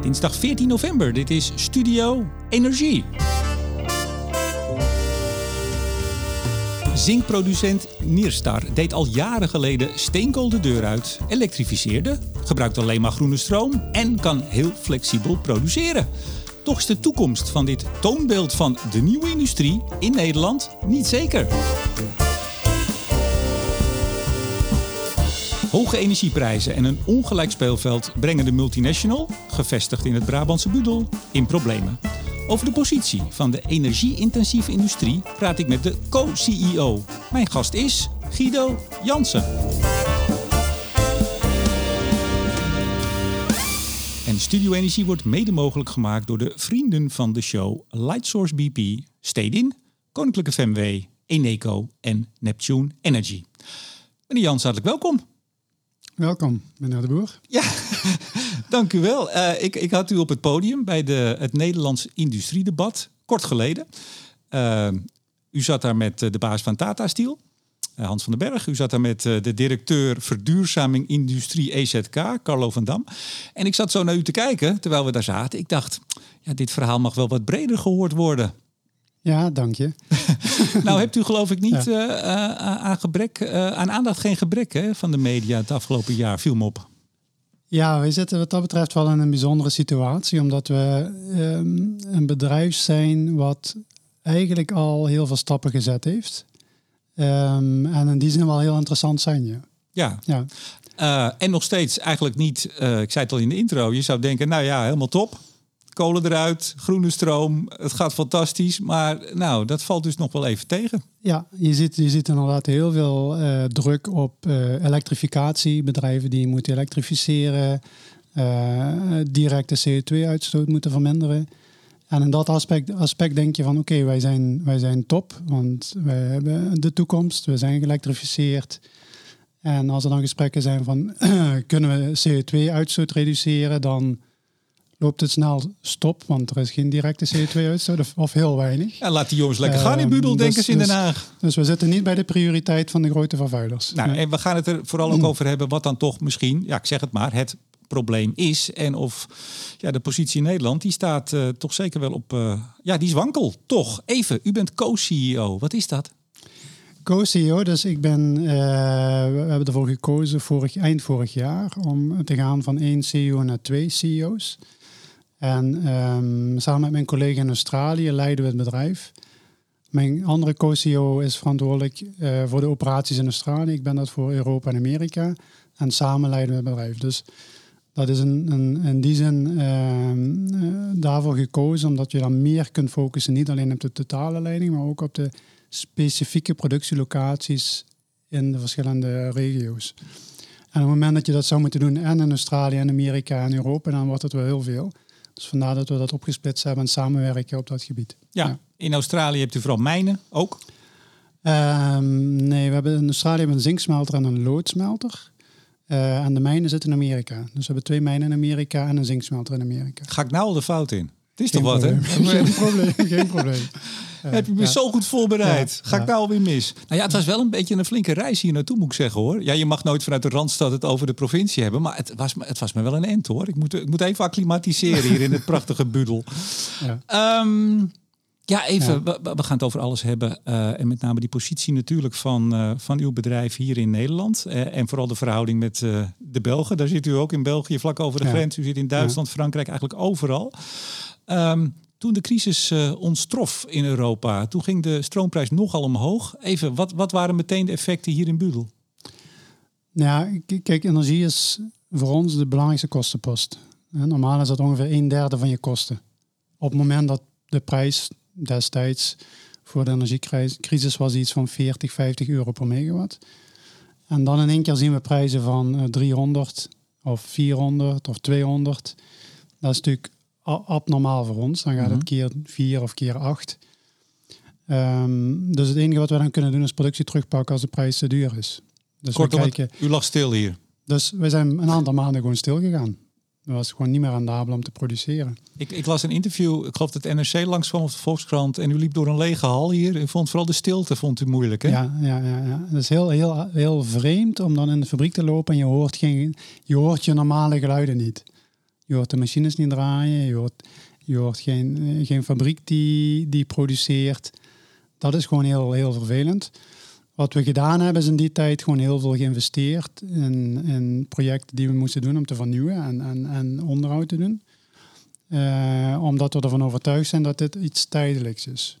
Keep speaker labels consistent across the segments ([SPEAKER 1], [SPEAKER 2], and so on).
[SPEAKER 1] Dinsdag 14 november. Dit is Studio Energie. Zinkproducent Nierstar deed al jaren geleden steenkool de deur uit, elektrificeerde, gebruikt alleen maar groene stroom en kan heel flexibel produceren. Toch is de toekomst van dit toonbeeld van de nieuwe industrie in Nederland niet zeker. Hoge energieprijzen en een ongelijk speelveld brengen de multinational, gevestigd in het Brabantse Budel, in problemen. Over de positie van de energie-intensieve industrie praat ik met de co-CEO. Mijn gast is Guido Jansen. En Studio Energie wordt mede mogelijk gemaakt door de vrienden van de show Lightsource BP, Stedin, Koninklijke FMW, Eneco en Neptune Energy. Meneer Jans, hartelijk welkom.
[SPEAKER 2] Welkom, meneer de Boer.
[SPEAKER 1] Ja, dank u wel. Uh, ik, ik had u op het podium bij de, het Nederlands Industriedebat, kort geleden. Uh, u zat daar met de baas van Tata Steel, Hans van den Berg. U zat daar met de directeur Verduurzaming Industrie EZK, Carlo van Dam. En ik zat zo naar u te kijken terwijl we daar zaten. Ik dacht, ja, dit verhaal mag wel wat breder gehoord worden.
[SPEAKER 2] Ja, dank je.
[SPEAKER 1] nou hebt u geloof ik niet ja. uh, aan, gebrek, uh, aan aandacht geen gebrek hè, van de media het afgelopen jaar. Viel me op.
[SPEAKER 2] Ja, we zitten wat dat betreft wel in een bijzondere situatie. Omdat we um, een bedrijf zijn wat eigenlijk al heel veel stappen gezet heeft. Um, en in die zin wel heel interessant zijn, ja.
[SPEAKER 1] Ja. ja. Uh, en nog steeds eigenlijk niet, ik zei het al in de intro, je zou denken, nou ja, helemaal top kolen eruit, groene stroom. Het gaat fantastisch. Maar nou, dat valt dus nog wel even tegen.
[SPEAKER 2] Ja, je ziet, je ziet inderdaad heel veel uh, druk op uh, elektrificatie. Bedrijven die moeten elektrificeren. Uh, directe CO2-uitstoot moeten verminderen. En in dat aspect, aspect denk je van oké, wij, zijn, wij zijn top. Want wij hebben de toekomst. We zijn geëlektrificeerd. En als er dan gesprekken zijn van kunnen we CO2-uitstoot reduceren, dan loopt het snel stop, want er is geen directe CO2-uitstoot of heel weinig.
[SPEAKER 1] Ja, laat die jongens lekker gaan in Budel, um, denken
[SPEAKER 2] dus,
[SPEAKER 1] ze in Den Haag.
[SPEAKER 2] Dus we zitten niet bij de prioriteit van de grote vervuilers.
[SPEAKER 1] Nou, en we gaan het er vooral ook over hebben wat dan toch misschien, ja, ik zeg het maar, het probleem is. En of ja, de positie in Nederland, die staat uh, toch zeker wel op, uh, ja, die is wankel. Toch, even, u bent co-CEO. Wat is dat?
[SPEAKER 2] Co-CEO, dus ik ben, uh, we hebben ervoor gekozen vorig, eind vorig jaar om te gaan van één CEO naar twee CEO's. En um, samen met mijn collega in Australië leiden we het bedrijf. Mijn andere co-CEO is verantwoordelijk uh, voor de operaties in Australië. Ik ben dat voor Europa en Amerika. En samen leiden we het bedrijf. Dus dat is een, een, in die zin uh, uh, daarvoor gekozen, omdat je dan meer kunt focussen, niet alleen op de totale leiding, maar ook op de specifieke productielocaties in de verschillende regio's. En op het moment dat je dat zou moeten doen en in Australië en Amerika en Europa, dan wordt het wel heel veel. Dus vandaar dat we dat opgesplitst hebben en samenwerken op dat gebied.
[SPEAKER 1] Ja, ja. in Australië hebt u vooral mijnen ook?
[SPEAKER 2] Um, nee, we hebben in Australië een zinksmelter en een loodsmelter. Uh, en de mijnen zitten in Amerika. Dus we hebben twee mijnen in Amerika en een zinksmelter in Amerika.
[SPEAKER 1] Ga ik nou al de fout in? Het is geen toch
[SPEAKER 2] probleem.
[SPEAKER 1] wat, hè?
[SPEAKER 2] Geen probleem, geen probleem.
[SPEAKER 1] Uh, Heb je me ja. zo goed voorbereid? Ga ik nou alweer mis? Nou ja, het was wel een beetje een flinke reis hier naartoe, moet ik zeggen hoor. Ja, je mag nooit vanuit de Randstad het over de provincie hebben. Maar het was, het was me wel een end hoor. Ik moet, ik moet even acclimatiseren hier in het prachtige Budel. Ja. Um, ja, even. Ja. We, we, gaan het over alles hebben. Uh, en met name die positie natuurlijk van, uh, van uw bedrijf hier in Nederland. Uh, en vooral de verhouding met de Belgen. Daar zit u ook in België, vlak over de ja. grens. U zit in Duitsland, ja. Frankrijk, eigenlijk overal. Um, toen de crisis uh, ons trof in Europa, toen ging de stroomprijs nogal omhoog. Even, wat, wat waren meteen de effecten hier in Budel?
[SPEAKER 2] Nou ja, kijk, energie is voor ons de belangrijkste kostenpost. Normaal is dat ongeveer een derde van je kosten. Op het moment dat de prijs destijds voor de energiecrisis was iets van 40, 50 euro per megawatt. En dan in één keer zien we prijzen van 300 of 400 of 200. Dat is natuurlijk abnormaal voor ons. Dan gaat mm -hmm. het keer 4 of keer 8. Um, dus het enige wat we dan kunnen doen is productie terugpakken als de prijs te duur is. Dus
[SPEAKER 1] Kortom, kijken, u lag stil hier.
[SPEAKER 2] Dus we zijn een aantal maanden gewoon stilgegaan. Het was gewoon niet meer rendabel om te produceren.
[SPEAKER 1] Ik, ik, las een interview, ik geloof dat NRC langskwam op de Volkskrant en u liep door een lege hal hier. U vond vooral de stilte vond u moeilijk, hè?
[SPEAKER 2] Ja, ja, ja, ja. Het is heel, heel, heel vreemd om dan in de fabriek te lopen en je hoort, geen, je hoort je normale geluiden niet. Je hoort de machines niet draaien. Je hoort, je hoort geen, eh, geen fabriek die, die produceert. Dat is gewoon heel, heel vervelend. Wat we gedaan hebben is in die tijd gewoon heel veel geïnvesteerd in, in projecten die we moesten doen om te vernieuwen en, en, en onderhoud te doen. Uh, omdat we ervan overtuigd zijn dat dit iets tijdelijks is.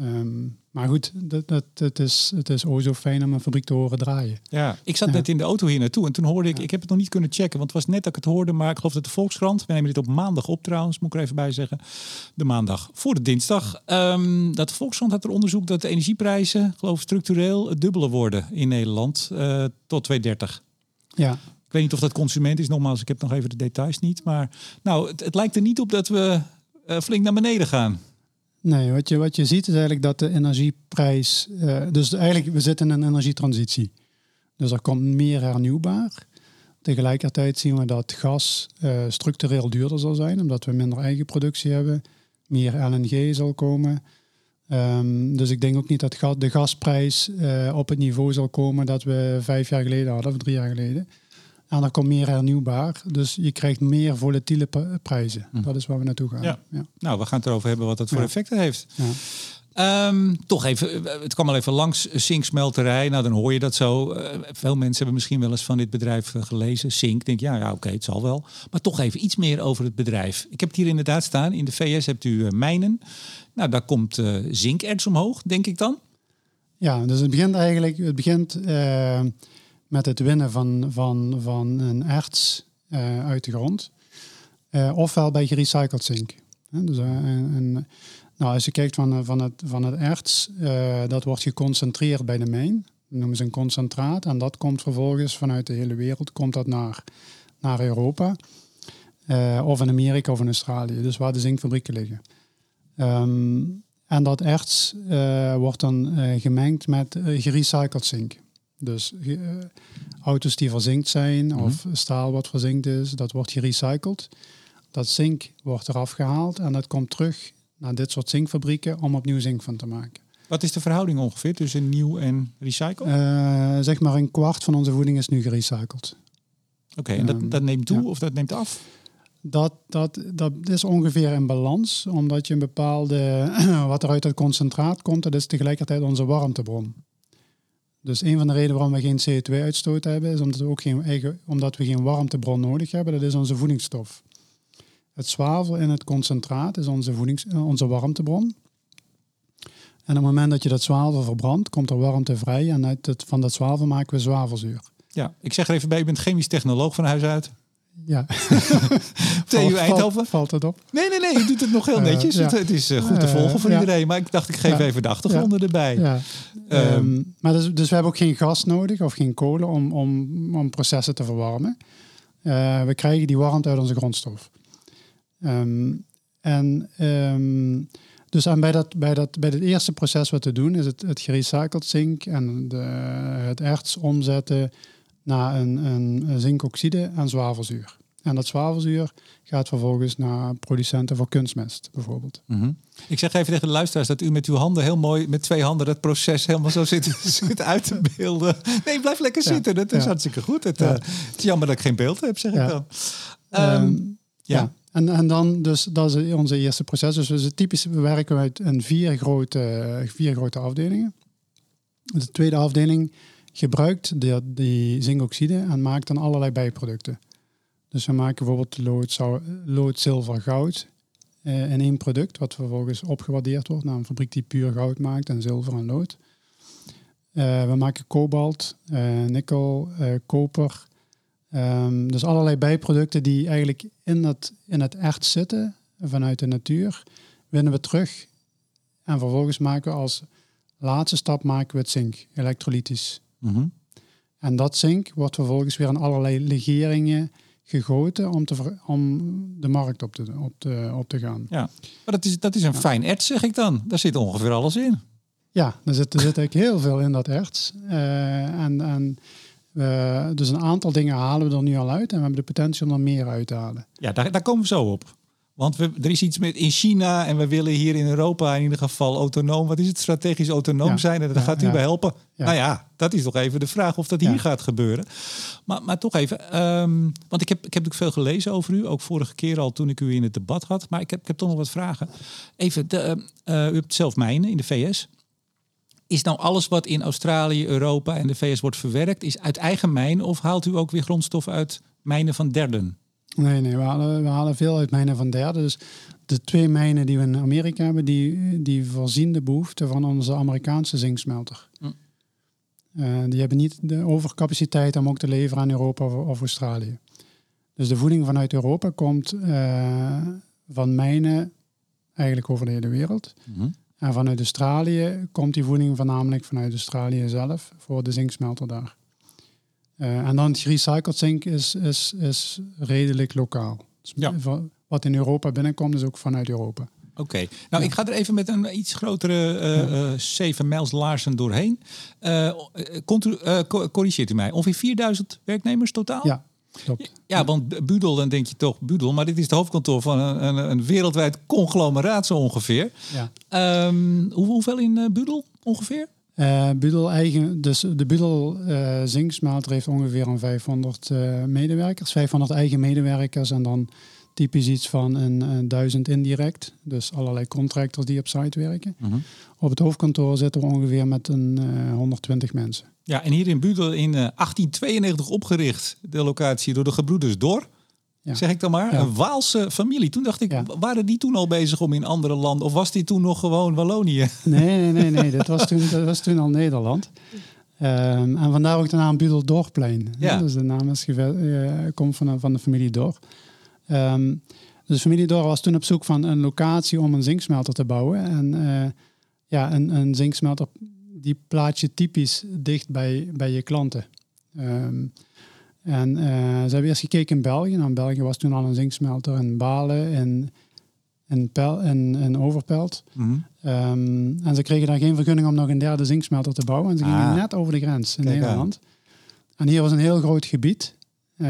[SPEAKER 2] Um, maar goed, dat, dat, het, is, het is ook zo fijn om een fabriek te horen draaien.
[SPEAKER 1] Ja, ik zat net in de auto hier naartoe en toen hoorde ik, ik heb het nog niet kunnen checken, want het was net dat ik het hoorde, maar ik geloof dat de Volkskrant, we nemen dit op maandag op trouwens, moet ik er even bij zeggen, de maandag voor de dinsdag, um, dat de Volkskrant had er onderzoek dat de energieprijzen, geloof structureel het dubbele worden in Nederland uh, tot 2030.
[SPEAKER 2] Ja.
[SPEAKER 1] Ik weet niet of dat consument is, nogmaals, ik heb nog even de details niet, maar nou, het, het lijkt er niet op dat we uh, flink naar beneden gaan.
[SPEAKER 2] Nee, wat je, wat je ziet is eigenlijk dat de energieprijs. Uh, dus eigenlijk, we zitten in een energietransitie. Dus er komt meer hernieuwbaar. Tegelijkertijd zien we dat gas uh, structureel duurder zal zijn, omdat we minder eigen productie hebben. Meer LNG zal komen. Um, dus ik denk ook niet dat de gasprijs uh, op het niveau zal komen dat we vijf jaar geleden hadden, of drie jaar geleden. En er komt meer hernieuwbaar. Dus je krijgt meer volatiele prijzen. Hm. Dat is waar we naartoe gaan.
[SPEAKER 1] Ja. Nou, we gaan het erover hebben wat dat voor effecten heeft. Um, toch even, eh, het kwam al even langs, Sink-smelterij. Nou, dan hoor je dat zo. Uh, veel mensen hebben misschien wel eens van dit bedrijf uh, gelezen. Sink, denk ja, ja oké, het zal wel. Maar toch even iets meer over het bedrijf. Ik heb het hier inderdaad staan. In de VS hebt u mijnen. Nou, daar komt zinkerts omhoog, denk ik dan.
[SPEAKER 2] Ja, dus het begint eigenlijk, het begint met het winnen van, van, van een erts uh, uit de grond. Uh, ofwel bij gerecycled zink. dus, uh, en, nou, als je kijkt van, van, het, van het erts, dat wordt geconcentreerd bij de mijn. Dat noemen ze een concentraat. En dat komt vervolgens vanuit de hele wereld komt dat naar, naar Europa. of in Amerika of in Australië. Dus waar de zinkfabrieken liggen. Um, en dat erts wordt dan gemengd met gerecycled zink. Dus uh, auto's die verzinkt zijn mhm. of staal wat verzinkt is, dat wordt gerecycled. Dat zink wordt eraf gehaald en dat komt terug naar dit soort zinkfabrieken om opnieuw zink van te maken.
[SPEAKER 1] Wat is de verhouding ongeveer tussen nieuw en recycled?
[SPEAKER 2] Uh, zeg maar een kwart van onze voeding is nu gerecycled.
[SPEAKER 1] Oké, en dat, ehm, dat neemt toe of dat neemt af?
[SPEAKER 2] Dat, dat, dat is ongeveer in balans, omdat je een bepaalde, wat er uit het concentraat komt, dat is tegelijkertijd onze warmtebron. Dus een van de redenen waarom we geen CO2-uitstoot hebben, is omdat we ook geen, eigen, omdat we geen warmtebron nodig hebben. Dat is onze voedingsstof. Het zwavel in het concentraat is onze, voedings, eh, onze warmtebron. En op het moment dat je dat zwavel verbrandt, komt er warmte vrij. En uit het, van dat zwavel maken we zwavelzuur.
[SPEAKER 1] Ja, ik zeg er even bij, je bent chemisch technoloog van huis uit.
[SPEAKER 2] Ja.
[SPEAKER 1] TU Eindhoven. Valt,
[SPEAKER 2] valt, het op?
[SPEAKER 1] Nee, nee, nee. Je doet het nog heel netjes. Uh, het, is uh, goed te volgen voor iedereen. Maar ik dacht, ik geef even de achtergronden erbij.
[SPEAKER 2] Um, maar dus, dus we hebben ook geen gas nodig of geen kolen om, om, om processen te verwarmen. Uh, we krijgen die warmte uit onze grondstof. Um, en um, dus aan bij, dat, bij, dat, bij het eerste proces wat we doen, is het, het gerecycled zink en de, het erts omzetten naar een, een zinkoxide en zwavelzuur. En dat zwavelzuur gaat vervolgens naar producenten voor kunstmest, bijvoorbeeld.
[SPEAKER 1] Mhm. Ik zeg even tegen de luisteraars dat u met uw handen heel mooi, met twee handen, dat proces helemaal zo zit, zit uit te beelden. Nee, blijf lekker zitten. Dat is hartstikke goed. Het, uh, het, is jammer dat ik geen beeld heb, zeg ik dan.
[SPEAKER 2] Um, ja. En, en dan, dus dat is onze eerste proces. Dus we typisch we werken uit in vier grote, vier grote afdelingen. De tweede afdeling gebruikt die, die zinkoxide en maakt dan allerlei bijproducten. Dus we maken bijvoorbeeld lood, zilver, goud eh, in één product, wat vervolgens opgewaardeerd wordt naar een fabriek die puur goud maakt en zilver en lood. Uh, we maken kobalt, uh, nikkel, koper. Um, dus allerlei bijproducten die eigenlijk in het, in het erts zitten vanuit de natuur, winnen we terug. En vervolgens maken we als laatste stap maken we het zink, elektrolytisch. Mhm. En dat zink wordt vervolgens weer aan allerlei legeringen gegoten om, te, om de markt op te, op, te, op te gaan.
[SPEAKER 1] Ja, maar dat is, dat is een fijn erts, zeg ik dan. Daar zit ongeveer alles in.
[SPEAKER 2] Ja, er zit, er zit eigenlijk heel veel in dat erts. Uh, en en uh, dus een aantal dingen halen we er nu al uit en we hebben de potentie om er meer uit te halen.
[SPEAKER 1] Ja, daar, daar komen we zo op. Want we, er is iets met in China en we willen hier in Europa in ieder geval autonoom. Wat is het? Strategisch autonoom zijn. En daar gaat u bij helpen. Nou ja, dat is toch even de vraag of dat hier gaat gebeuren. Maar, maar toch even, ehm, want ik heb, ik heb natuurlijk veel gelezen over u. Ook vorige keer al toen ik u in het debat had. Maar ik heb, ik heb toch nog wat vragen. Even, de, uh, u hebt zelf mijnen in de VS. Is nou alles wat in Australië, Europa en de VS wordt verwerkt, is uit eigen mijnen? Of haalt u ook weer grondstof uit mijnen van derden?
[SPEAKER 2] Nee, nee, we halen, we halen veel uit mijnen van derden. Dus de twee mijnen die we in Amerika hebben, die, die voorzien de behoefte van onze Amerikaanse zinksmelter. Hm. Uh, die hebben niet de overcapaciteit om ook te leveren aan Europa of, Australië. Dus de voeding vanuit Europa komt uh, van mijnen eigenlijk over de hele wereld. Hm. En vanuit Australië komt die voeding voornamelijk vanuit Australië zelf voor de zinksmelter daar. Uh, en dan het gerecycled zink is, is, is redelijk lokaal. Dus ja. Wat in Europa binnenkomt is ook vanuit Europa.
[SPEAKER 1] Oké, nou ik ga er even met een iets grotere uh, uh, 7 mijls laarzen doorheen. Uh, corrigeert u mij, ongeveer 4000 werknemers totaal?
[SPEAKER 2] Ja, klopt.
[SPEAKER 1] Ja, want Budel, dan denk je toch Budel, maar dit is het hoofdkantoor van een, een, een wereldwijd conglomeraat zo ongeveer. Ja. Um, hoe, hoeveel in Budel ongeveer?
[SPEAKER 2] Uh, Budel eigen, dus de Budel uh, heeft ongeveer een 500 uh, medewerkers, 500 eigen medewerkers en dan typisch iets van een, een duizend indirect. Dus allerlei contractors die op site werken. Mhm. Op het hoofdkantoor zitten we ongeveer met een 120 mensen.
[SPEAKER 1] Ja, en hier in Budel in 1892 opgericht, de locatie door de gebroeders Dor. Ja. Zeg ik dan maar. Een Waalse familie. Toen dacht ik, waren die toen al bezig om in andere landen? Of was die toen nog gewoon Wallonië?
[SPEAKER 2] Nee, nee, nee. nee. dat, was toen, dat was toen al Nederland. Um, en vandaar ook de naam Budel Dorplein. Ja. Dus de naam is, uh, komt van, van de familie Dor. Um, dus familie Dor was toen op zoek van een locatie om een zinksmelter te bouwen. En uh, ja, een, een zinksmelter, die plaats je typisch dicht bij, bij je klanten. Um, en uh, ze hebben eerst gekeken in België. Nou, in België was toen al een zinksmelter in Balen en in, Pel, Overpelt. Mhm. Ehm, en ze kregen daar geen vergunning om nog een derde zinksmelter te bouwen. En ze gingen ah. net over de grens in Nederland. En hier was een heel groot gebied. Uh,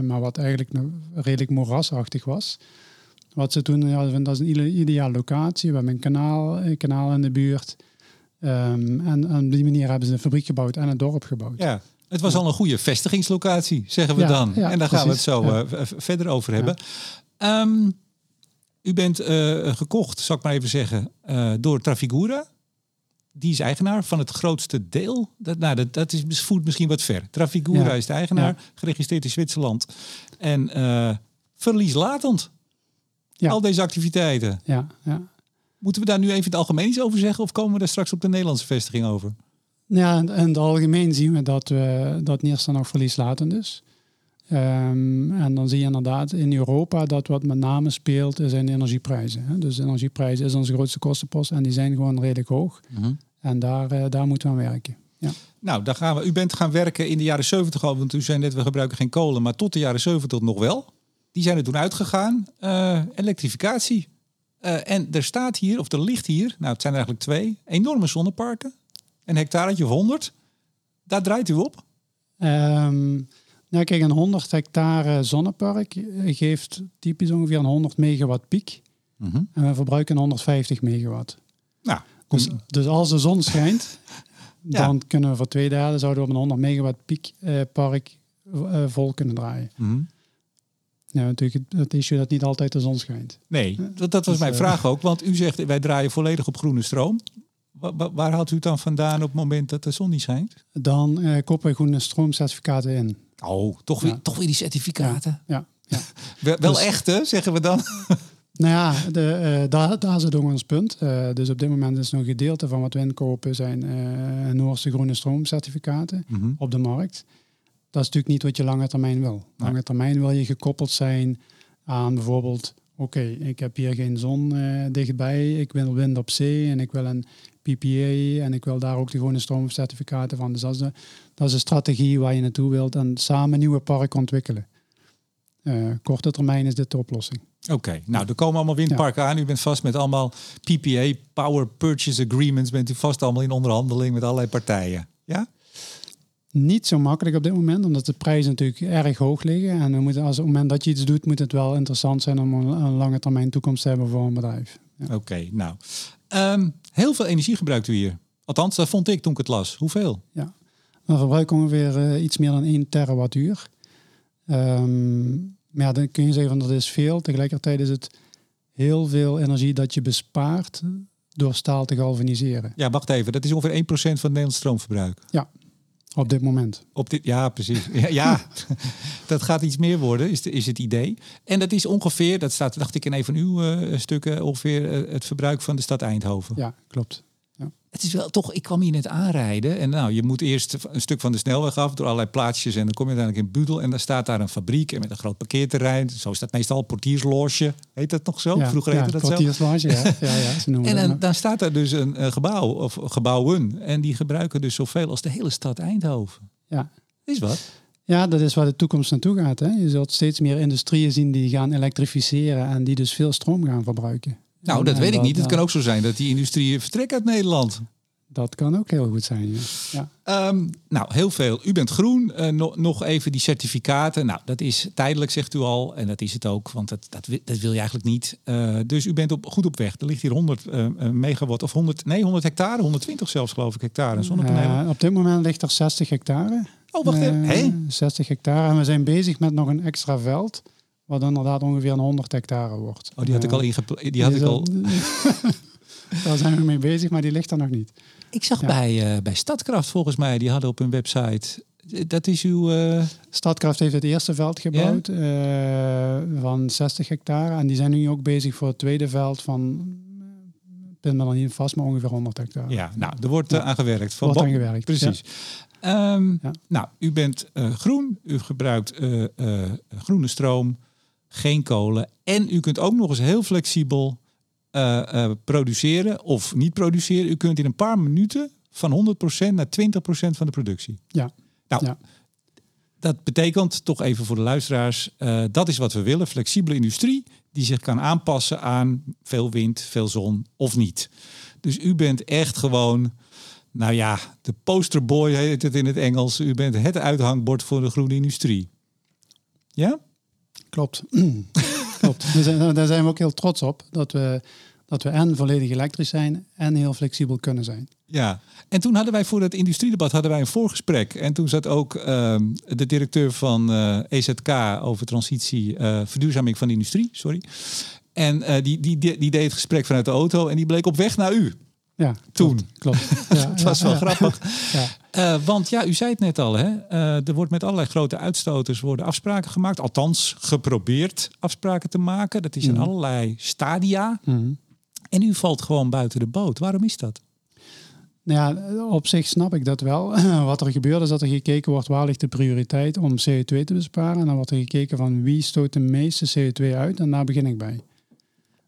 [SPEAKER 2] maar wat eigenlijk redelijk moerasachtig was. Wat ze toen, ja, dat is een ideale locatie. We hebben een kanaal, een kanaal in de buurt. Um, en, en op die manier hebben ze een fabriek gebouwd en een dorp gebouwd.
[SPEAKER 1] Ja. Het was al een goede vestigingslocatie, zeggen we dan. en daar gaan we het zo uh, verder over hebben. Um, u bent uh, gekocht, zal ik maar even zeggen, uh, door Trafigura. Die is eigenaar van het grootste deel. Dat, nou, dat, dat is, voert misschien wat ver. Trafigura is de eigenaar, geregistreerd in Zwitserland. En verlieslatend. Al deze activiteiten.
[SPEAKER 2] Ja, ja.
[SPEAKER 1] Moeten we daar nu even het algemeen iets over zeggen? Of komen we daar straks op de Nederlandse vestiging over?
[SPEAKER 2] Ja, in het algemeen zien we dat, we, dat Niersta nog verlieslatend is. Um, en dan zie je inderdaad in Europa dat wat met name speelt zijn de energieprijzen. Hè. Dus energieprijzen is onze grootste kostenpost en die zijn gewoon redelijk hoog. Mhm. En daar, uh, daar moeten we aan werken. Ja.
[SPEAKER 1] Nou, daar gaan we. U bent gaan werken in de jaren 70 al, want u zei net we gebruiken geen kolen, maar tot de jaren 70 nog wel. Die zijn er toen uitgegaan. Uh, elektrificatie. Uh, en er staat hier, of er ligt hier, nou het zijn eigenlijk twee, enorme zonneparken een hectaretje of 100. Daar draait u op?
[SPEAKER 2] Um, nou kijk, een 100 hectare zonnepark geeft typisch ongeveer een 100 megawatt piek. Mhm. En we verbruiken 150 megawatt. Nou, dus, dus als de zon schijnt, dan kunnen we voor twee dagen zouden we op een 100 megawatt piek eh, park eh, vol kunnen draaien. Mm Ja, natuurlijk het issue dat niet altijd de zon schijnt.
[SPEAKER 1] Nee, dat, dat was dus, mijn uh, vraag ook. Want u zegt wij draaien volledig op groene stroom. Waar, haalt u het dan vandaan op het moment dat de zon niet schijnt?
[SPEAKER 2] Dan uh, koppen we groene stroomcertificaten in.
[SPEAKER 1] Oh, toch weer, toch weer die certificaten?
[SPEAKER 2] Ja. ja,
[SPEAKER 1] wel, wel echte, zeggen we dan?
[SPEAKER 2] Nou ja, de, uh, daar, daar zit ook ons punt. Uh, dus op dit moment is nog een gedeelte van wat we inkopen zijn uh, Noorse groene stroomcertificaten mm op de markt. Dat is natuurlijk niet wat je lange termijn wil. Lange termijn wil je gekoppeld zijn aan bijvoorbeeld oké, ik heb hier geen zon uh, dichtbij, ik wil wind op zee en ik wil een PPA en ik wil daar ook de gewone stroomcertificaten van. Dus dat is, de, dat is de strategie waar je naartoe wilt en samen nieuwe parken ontwikkelen. Uh, korte termijn is dit de oplossing.
[SPEAKER 1] Oké, nou er komen allemaal windparken aan. U bent vast met allemaal PPA, Power Purchase Agreements, bent u vast allemaal in onderhandeling met allerlei partijen. Ja?
[SPEAKER 2] niet zo makkelijk op dit moment, omdat de prijzen natuurlijk erg hoog liggen. En we moeten, als op het moment dat je iets doet, moet het wel interessant zijn om een, een lange termijn toekomst te hebben voor een bedrijf.
[SPEAKER 1] Ja. Oké, nou. Um, heel veel energie gebruikt u hier. Althans, dat vond ik toen ik het las. Hoeveel?
[SPEAKER 2] Ja, we verbruiken ongeveer uh, iets meer dan 1 terawattuur. Um, maar ja, dan kun je zeggen van dat is veel. Tegelijkertijd is het heel veel energie dat je bespaart door staal te galvaniseren.
[SPEAKER 1] Ja, wacht even. Dat is ongeveer 1% van het Nederlands stroomverbruik.
[SPEAKER 2] Ja, op dit moment.
[SPEAKER 1] Op dit, ja, precies. Ja, ja. dat gaat iets meer worden, is, de, is het idee. En dat is ongeveer, dat staat, dacht ik in een van uw uh, stukken, ongeveer uh, het verbruik van de stad Eindhoven.
[SPEAKER 2] Ja, klopt
[SPEAKER 1] het is wel toch, ik kwam hier net aanrijden en nou, je moet eerst een stuk van de snelweg af door allerlei plaatsjes en dan kom je uiteindelijk in Budel en daar staat daar een fabriek en met een groot parkeerterrein. Zo is dat meestal, portiersloge, heet dat nog zo?
[SPEAKER 2] Ja,
[SPEAKER 1] Vroeger
[SPEAKER 2] ja,
[SPEAKER 1] heette dat
[SPEAKER 2] portiersloge,
[SPEAKER 1] zo.
[SPEAKER 2] Ja, ja, ja, ze
[SPEAKER 1] en dan, dan, staat er dus een, een, gebouw of gebouwen en die gebruiken dus zoveel als de hele stad Eindhoven.
[SPEAKER 2] Ja.
[SPEAKER 1] Is wat?
[SPEAKER 2] Ja, dat is waar de toekomst naartoe gaat. Hè? Je zult steeds meer industrieën zien die gaan elektrificeren en die dus veel stroom gaan verbruiken.
[SPEAKER 1] Nou, dat weet ik niet. Het kan ook zo zijn dat die industrie vertrekt uit Nederland.
[SPEAKER 2] Dat kan ook heel goed zijn. Ja.
[SPEAKER 1] Um, nou, heel veel. U bent groen. Uh, no, nog even die certificaten. Nou, dat is tijdelijk, zegt u al. En dat is het ook, want dat, dat, dat wil je eigenlijk niet. Uh, dus u bent op, goed op weg. Er ligt hier 100 uh, megawatt of 100, nee, 100 hectare, 120 zelfs geloof ik hectare zonnepanelen.
[SPEAKER 2] op dit moment ligt er 60 hectare.
[SPEAKER 1] Oh, wacht even. Hey?
[SPEAKER 2] 60 hectare. En we zijn bezig met nog een extra veld. Wat inderdaad ongeveer een 100 hectare wordt.
[SPEAKER 1] Oh, die had ik al ingepland. Die had ik al.
[SPEAKER 2] Daar zijn we mee bezig, maar die ligt er nog niet.
[SPEAKER 1] Ik zag bij, uh, bij Stadkraft volgens mij, die hadden op hun website. Dat is uw. Uh...
[SPEAKER 2] Stadkraft heeft het eerste veld gebouwd uh, van 60 hectare. En die zijn nu ook bezig voor het tweede veld van. Ik ben me dan niet vast, maar ongeveer 100 hectare.
[SPEAKER 1] Ja, nou, er wordt ja. aan gewerkt.
[SPEAKER 2] Van wordt aan gewerkt.
[SPEAKER 1] Precies. Ja. Um, ja. Nou, u bent groen, u gebruikt groene stroom, geen kolen. En u kunt ook nog eens heel flexibel uh, uh, produceren of niet produceren. U kunt in een paar minuten van 100% naar 20% van de productie.
[SPEAKER 2] Ja.
[SPEAKER 1] Nou,
[SPEAKER 2] ja.
[SPEAKER 1] dat betekent toch even voor de luisteraars, uh, dat is wat we willen. Flexibele industrie die zich kan aanpassen aan veel wind, veel zon of niet. Dus u bent echt gewoon, nou ja, de posterboy heet het in het Engels. U bent het uithangbord voor de groene industrie. Ja?
[SPEAKER 2] Klopt. Klopt. Daar zijn, daar zijn we ook heel trots op. Dat we, dat we en volledig elektrisch zijn en heel flexibel kunnen zijn.
[SPEAKER 1] Ja, en toen hadden wij voor het industriedebat hadden wij een voorgesprek. En toen zat ook uh, de directeur van uh, EZK over transitie, uh, verduurzaming van de industrie, sorry. En uh, die, die, die, die deed het gesprek vanuit de auto en die bleek op weg naar u.
[SPEAKER 2] Ja,
[SPEAKER 1] toen.
[SPEAKER 2] Klopt.
[SPEAKER 1] klopt. Ja, het was wel grappig. Uh, want ja, u zei het net al, hè? Uh, er wordt met allerlei grote uitstoters worden afspraken gemaakt. Althans, geprobeerd afspraken te maken. Dat is in mm. allerlei stadia.
[SPEAKER 2] Mm.
[SPEAKER 1] En u valt gewoon buiten de boot. Waarom is dat?
[SPEAKER 2] Nou ja, op zich snap ik dat wel. Wat er gebeurt is dat er gekeken wordt waar ligt de prioriteit om CO2 te besparen. En dan wordt er gekeken van wie stoot de meeste CO2 uit. En daar begin ik bij.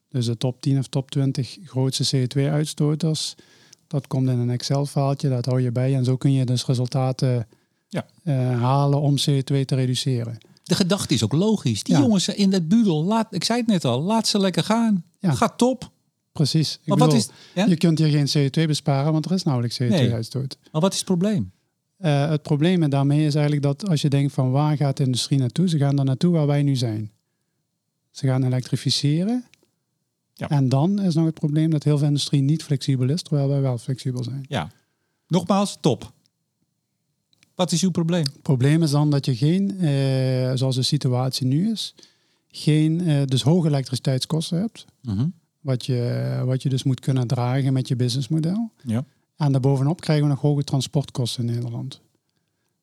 [SPEAKER 2] Dus de top 10 of top 20 grootste CO2-uitstoters, dat komt in een Excel-faaltje, dat hou je bij. En zo kun je dus resultaten
[SPEAKER 1] ja.
[SPEAKER 2] uh, halen om CO2 te reduceren.
[SPEAKER 1] De gedachte is ook logisch. Die ja. jongens in dat budel, laat, ik zei het net al, laat ze lekker gaan.
[SPEAKER 2] Ja.
[SPEAKER 1] Gaat top.
[SPEAKER 2] Precies. Ik
[SPEAKER 1] maar
[SPEAKER 2] bedoel,
[SPEAKER 1] wat is, ja?
[SPEAKER 2] Je kunt hier geen CO2 besparen, want er is nauwelijks CO2-uitstoot.
[SPEAKER 1] Nee. Maar wat is het probleem?
[SPEAKER 2] Uh, het probleem daarmee is eigenlijk dat als je denkt van waar gaat de industrie naartoe? Ze gaan er naartoe waar wij nu zijn. Ze gaan elektrificeren.
[SPEAKER 1] Ja.
[SPEAKER 2] En dan is nog het probleem dat heel veel industrie niet flexibel is, terwijl wij wel flexibel zijn.
[SPEAKER 1] Ja. Nogmaals, top. Wat is uw probleem?
[SPEAKER 2] Het probleem is dan dat je geen, eh, zoals de situatie nu is, geen eh, dus hoge elektriciteitskosten hebt.
[SPEAKER 1] Mm -hmm.
[SPEAKER 2] wat, je, wat je dus moet kunnen dragen met je businessmodel.
[SPEAKER 1] Ja.
[SPEAKER 2] En daarbovenop krijgen we nog hoge transportkosten in Nederland.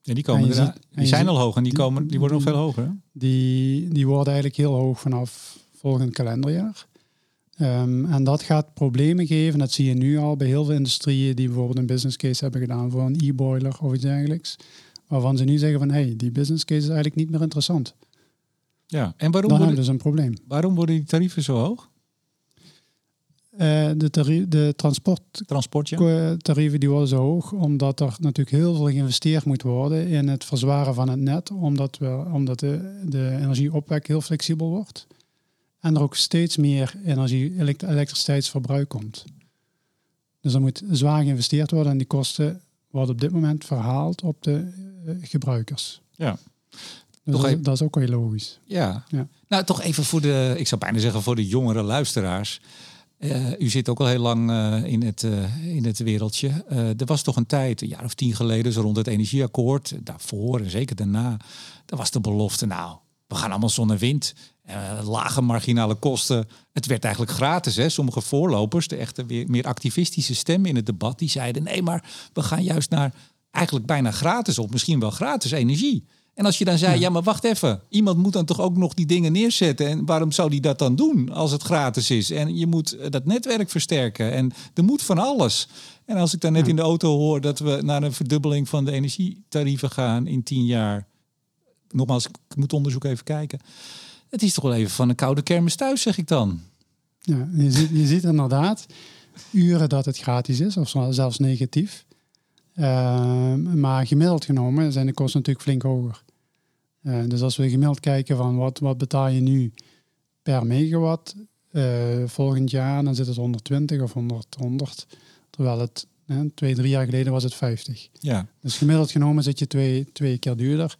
[SPEAKER 1] Ja, die komen
[SPEAKER 2] ziet,
[SPEAKER 1] die zijn ziet, al hoog en die, komen, die worden nog veel hoger.
[SPEAKER 2] Die, die worden eigenlijk heel hoog vanaf volgend kalenderjaar. Um, en dat gaat problemen geven. Dat zie je nu al bij heel veel industrieën die bijvoorbeeld een business case hebben gedaan voor een e-boiler of iets dergelijks. Waarvan ze nu zeggen van hé, hey, die business case is eigenlijk niet meer interessant.
[SPEAKER 1] Ja, en waarom
[SPEAKER 2] Dan
[SPEAKER 1] worden,
[SPEAKER 2] dus een probleem.
[SPEAKER 1] Waarom worden die tarieven zo hoog?
[SPEAKER 2] Uh, de, tarie de transport
[SPEAKER 1] Transport, ja.
[SPEAKER 2] tarieven die worden zo hoog omdat er natuurlijk heel veel geïnvesteerd moet worden in het verzwaren van het net, omdat, we, omdat de, de energieopwek heel flexibel wordt. En er ook steeds meer energie, elektriciteitsverbruik komt. Dus er moet zwaar geïnvesteerd worden en die kosten wordt op dit moment verhaald op de eh, gebruikers.
[SPEAKER 1] Ja.
[SPEAKER 2] Dus
[SPEAKER 1] Toch
[SPEAKER 2] dat,
[SPEAKER 1] even-
[SPEAKER 2] dat is ook heel logisch.
[SPEAKER 1] Ja.
[SPEAKER 2] Ja.
[SPEAKER 1] Nou, toch even voor de, ik zou bijna zeggen voor de jongere luisteraars. Eh, u zit ook al heel lang eh, in, het, in het wereldje. Er was toch een tijd, een jaar of tien geleden, zo rond het energieakkoord. Daarvoor en zeker daarna. Daar was de belofte, nou, we gaan allemaal zon en wind. eh, lage marginale kosten. Het werd eigenlijk gratis. Hè? Sommige voorlopers, de echte weer meer activistische stemmen in het debat, die zeiden: nee, maar we gaan juist naar eigenlijk bijna gratis of misschien wel gratis energie. En als je dan zei, ja. maar wacht even, iemand moet dan toch ook nog die dingen neerzetten. En waarom zou die dat dan doen als het gratis is? En je moet eh, dat netwerk versterken. En er moet van alles. En als ik dan net in de auto hoor dat we naar een verdubbeling van de energietarieven gaan in tien jaar. Nogmaals, ik moet onderzoek even kijken. Het is toch wel even van een koude kermis thuis, zeg ik dan.
[SPEAKER 2] Ja, je, ziet, je ziet inderdaad uren dat het gratis is, of zelfs negatief. Ehm, maar gemiddeld genomen zijn de kosten natuurlijk flink hoger. Eh, dus als we gemiddeld kijken van wat, wat betaal je nu per megawatt eh, volgend jaar, dan zit het 120 of 100, 100 terwijl het twee, drie jaar geleden was het 50.
[SPEAKER 1] Ja.
[SPEAKER 2] Dus gemiddeld genomen zit je twee, twee keer duurder.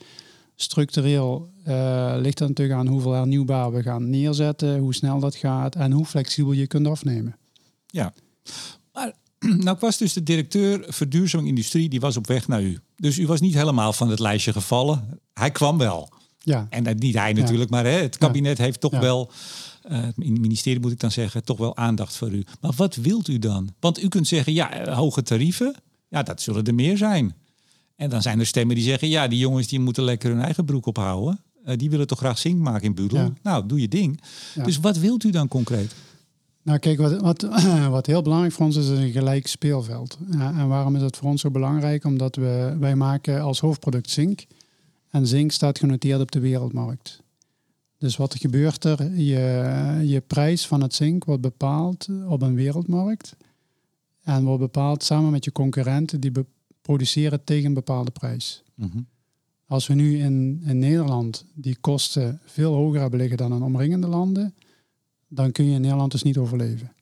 [SPEAKER 2] Structureel eh, ligt het natuurlijk aan hoeveel hernieuwbaar we gaan neerzetten, hoe snel dat gaat en hoe flexibel je kunt afnemen.
[SPEAKER 1] Ja. Maar nou ik was dus de directeur verduurzaming industrie, die was op weg naar u. Dus u was niet helemaal van het lijstje gevallen. Hij kwam wel.
[SPEAKER 2] Ja,
[SPEAKER 1] En dat niet hij natuurlijk, maar hè, het kabinet heeft toch
[SPEAKER 2] Ja.
[SPEAKER 1] wel, eh, het ministerie moet ik dan zeggen, toch wel aandacht voor u. Maar wat wilt u dan? Want u kunt zeggen, ja, eh, hoge tarieven, ja, dat zullen er meer zijn. En dan zijn er stemmen die zeggen, ja, die jongens die moeten lekker hun eigen broek ophouden. Eh, die willen toch graag zink maken in Budel.
[SPEAKER 2] Ja.
[SPEAKER 1] Nou, doe je ding.
[SPEAKER 2] Ja.
[SPEAKER 1] Dus wat wilt u dan concreet?
[SPEAKER 2] Nou, kijk, wat, wat, wat heel belangrijk voor ons is, is een gelijk speelveld. Ja, en waarom is het voor ons zo belangrijk? Omdat we, wij maken als hoofdproduct zink. En zink staat genoteerd op de wereldmarkt. Dus wat gebeurt er? Je, je prijs van het zink wordt bepaald op een wereldmarkt. En wordt bepaald samen met je concurrenten die be- produceren tegen een bepaalde prijs.
[SPEAKER 1] Mhm.
[SPEAKER 2] Als we nu in, in Nederland die kosten veel hoger hebben liggen dan in omringende landen, dan kun je in Nederland dus niet overleven.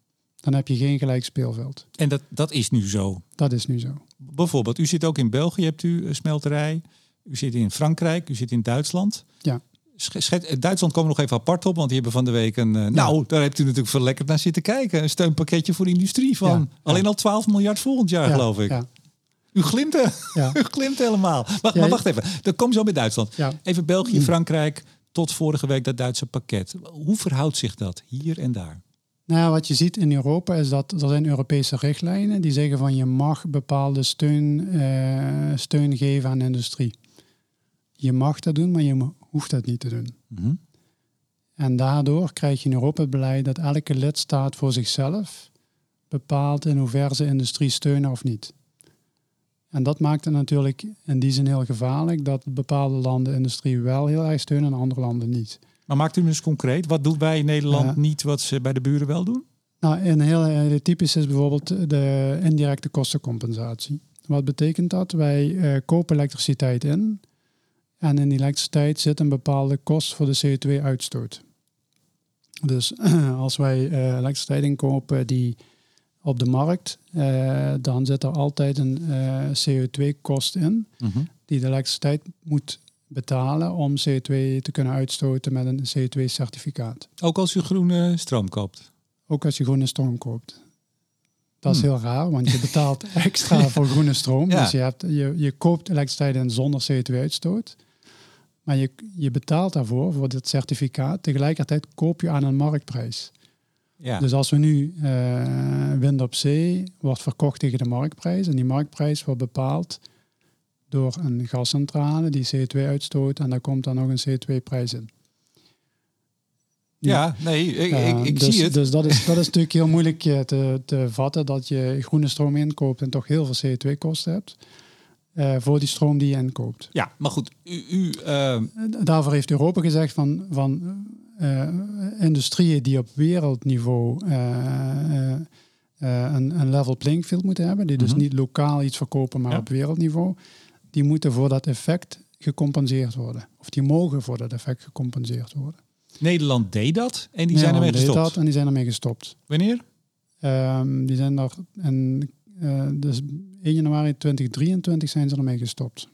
[SPEAKER 2] Dan heb je geen gelijk speelveld.
[SPEAKER 1] En dat, dat is nu zo.
[SPEAKER 2] Dat is nu zo.
[SPEAKER 1] Bijvoorbeeld, u zit ook in België, hebt u een smelterij. U zit in Frankrijk, u zit in Duitsland.
[SPEAKER 2] Ja.
[SPEAKER 1] Schet- eh, Duitsland komen we nog even apart op, want die hebben van de week een... eh, Nou, daar hebt u natuurlijk verlekkerd naar zitten kijken. Een steunpakketje voor de industrie van
[SPEAKER 2] Ja,
[SPEAKER 1] alleen al 12 miljard volgend jaar,
[SPEAKER 2] Ja,
[SPEAKER 1] geloof ik. U glimt,
[SPEAKER 2] ja,
[SPEAKER 1] u glimt helemaal. Wacht,
[SPEAKER 2] Ja,
[SPEAKER 1] maar wacht even, dan kom zo bij Duitsland.
[SPEAKER 2] ja.
[SPEAKER 1] Even België, Frankrijk, tot vorige week dat Duitse pakket. Hoe verhoudt zich dat hier en daar?
[SPEAKER 2] Nou, wat je ziet in Europa is dat er zijn Europese richtlijnen die zeggen van je mag bepaalde steun, eh, steun geven aan de industrie. Je mag dat doen, maar je hoeft dat niet te doen.
[SPEAKER 1] Mhm.
[SPEAKER 2] En daardoor krijg je in Europa het beleid dat elke lidstaat voor zichzelf bepaalt in hoeverre ze industrie steunen of niet. En dat maakt het natuurlijk in die zin heel gevaarlijk dat bepaalde landen industrie wel heel erg steunen en andere landen niet.
[SPEAKER 1] Maar maakt u dus concreet, wat doen wij in Nederland niet wat ze bij de buren wel doen?
[SPEAKER 2] Nou, een heel, heel typisch is bijvoorbeeld de indirecte kostencompensatie. Wat betekent dat? Wij eh, kopen elektriciteit in en in die elektriciteit zit een bepaalde kost voor de CO2-uitstoot. Dus als wij eh, elektriciteit inkopen die op de markt, eh, dan zit er altijd een eh, CO2-kost in die de elektriciteit moet betalen om CO2 te kunnen uitstoten met een CO2-certificaat.
[SPEAKER 1] Ook als u groene stroom koopt.
[SPEAKER 2] Ook als je groene stroom koopt. Dat is
[SPEAKER 1] Hmm.
[SPEAKER 2] heel raar, want je betaalt extra voor groene stroom.
[SPEAKER 1] Ja.
[SPEAKER 2] Dus je, hebt, je, je koopt elektriciteit in zonder CO2-uitstoot. Maar je, je betaalt daarvoor, voor dit certificaat. Tegelijkertijd koop je aan een marktprijs.
[SPEAKER 1] Ja.
[SPEAKER 2] Dus als we nu eh, wind op zee wordt verkocht tegen de marktprijs. En die marktprijs wordt bepaald door een gascentrale die CO2 uitstoot. En daar komt dan nog een CO2-prijs in.
[SPEAKER 1] ja, nee, ik,
[SPEAKER 2] Ja,
[SPEAKER 1] ik, ik
[SPEAKER 2] dus,
[SPEAKER 1] zie het.
[SPEAKER 2] Dus dat is, dat is natuurlijk heel moeilijk eh, te, te vatten dat je groene stroom inkoopt en toch heel veel CO2-kosten hebt eh, voor die stroom die je inkoopt.
[SPEAKER 1] Ja, maar goed, u, u eh,
[SPEAKER 2] Eh, Daarvoor heeft Europa gezegd van, van eh, industrieën die op wereldniveau eh, eh, eh, een, een level playing field moeten hebben, die dus
[SPEAKER 1] Mhm.
[SPEAKER 2] niet lokaal iets verkopen, maar
[SPEAKER 1] Ja.
[SPEAKER 2] op wereldniveau, die moeten voor dat effect gecompenseerd worden. Of die mogen voor dat effect gecompenseerd worden.
[SPEAKER 1] Nederland deed dat en die zijn ermee
[SPEAKER 2] deed
[SPEAKER 1] gestopt.
[SPEAKER 2] dat en die zijn ermee gestopt.
[SPEAKER 1] Wanneer?
[SPEAKER 2] Ehm, die zijn er Uh, dus 1 januari 2023 zijn ze ermee gestopt.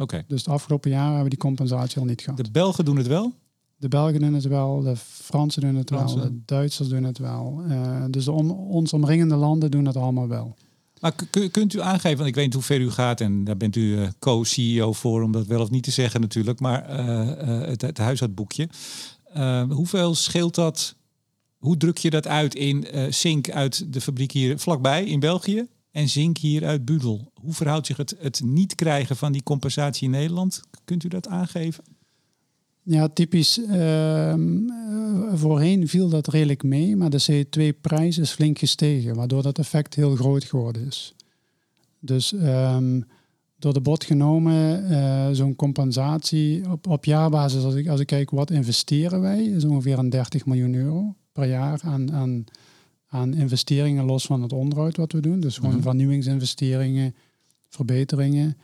[SPEAKER 1] Oké.
[SPEAKER 2] Dus het afgelopen jaar hebben we die compensatie al niet gehad.
[SPEAKER 1] De Belgen doen het wel?
[SPEAKER 2] De Belgen doen het wel, de Fransen doen het wel, de Duitsers doen het wel. Uh, dus de om, ons omringende landen doen het allemaal wel.
[SPEAKER 1] Maar kunt u aangeven, want ik weet niet hoe ver u gaat en daar bent u uh, co-CEO voor om dat wel of niet te zeggen natuurlijk, maar uh, het, het huishoudboekje. hoeveel scheelt dat? Hoe druk je dat uit in zink uit de fabriek hier vlakbij in België en zink hier uit Budel? Hoe verhoudt zich het, het niet krijgen van die compensatie in Nederland? Kunt u dat aangeven?
[SPEAKER 2] Ja, typisch. Uh, voorheen viel dat redelijk mee, maar de CO2-prijs is flink gestegen, waardoor dat effect heel groot geworden is. Dus um, door de bot genomen, uh, zo'n compensatie op, op jaarbasis, als ik, als ik kijk wat investeren wij, is ongeveer een 30 miljoen euro per jaar aan, aan, aan investeringen los van het onderhoud wat we doen. Dus gewoon mm vernieuwingsinvesteringen, verbeteringen.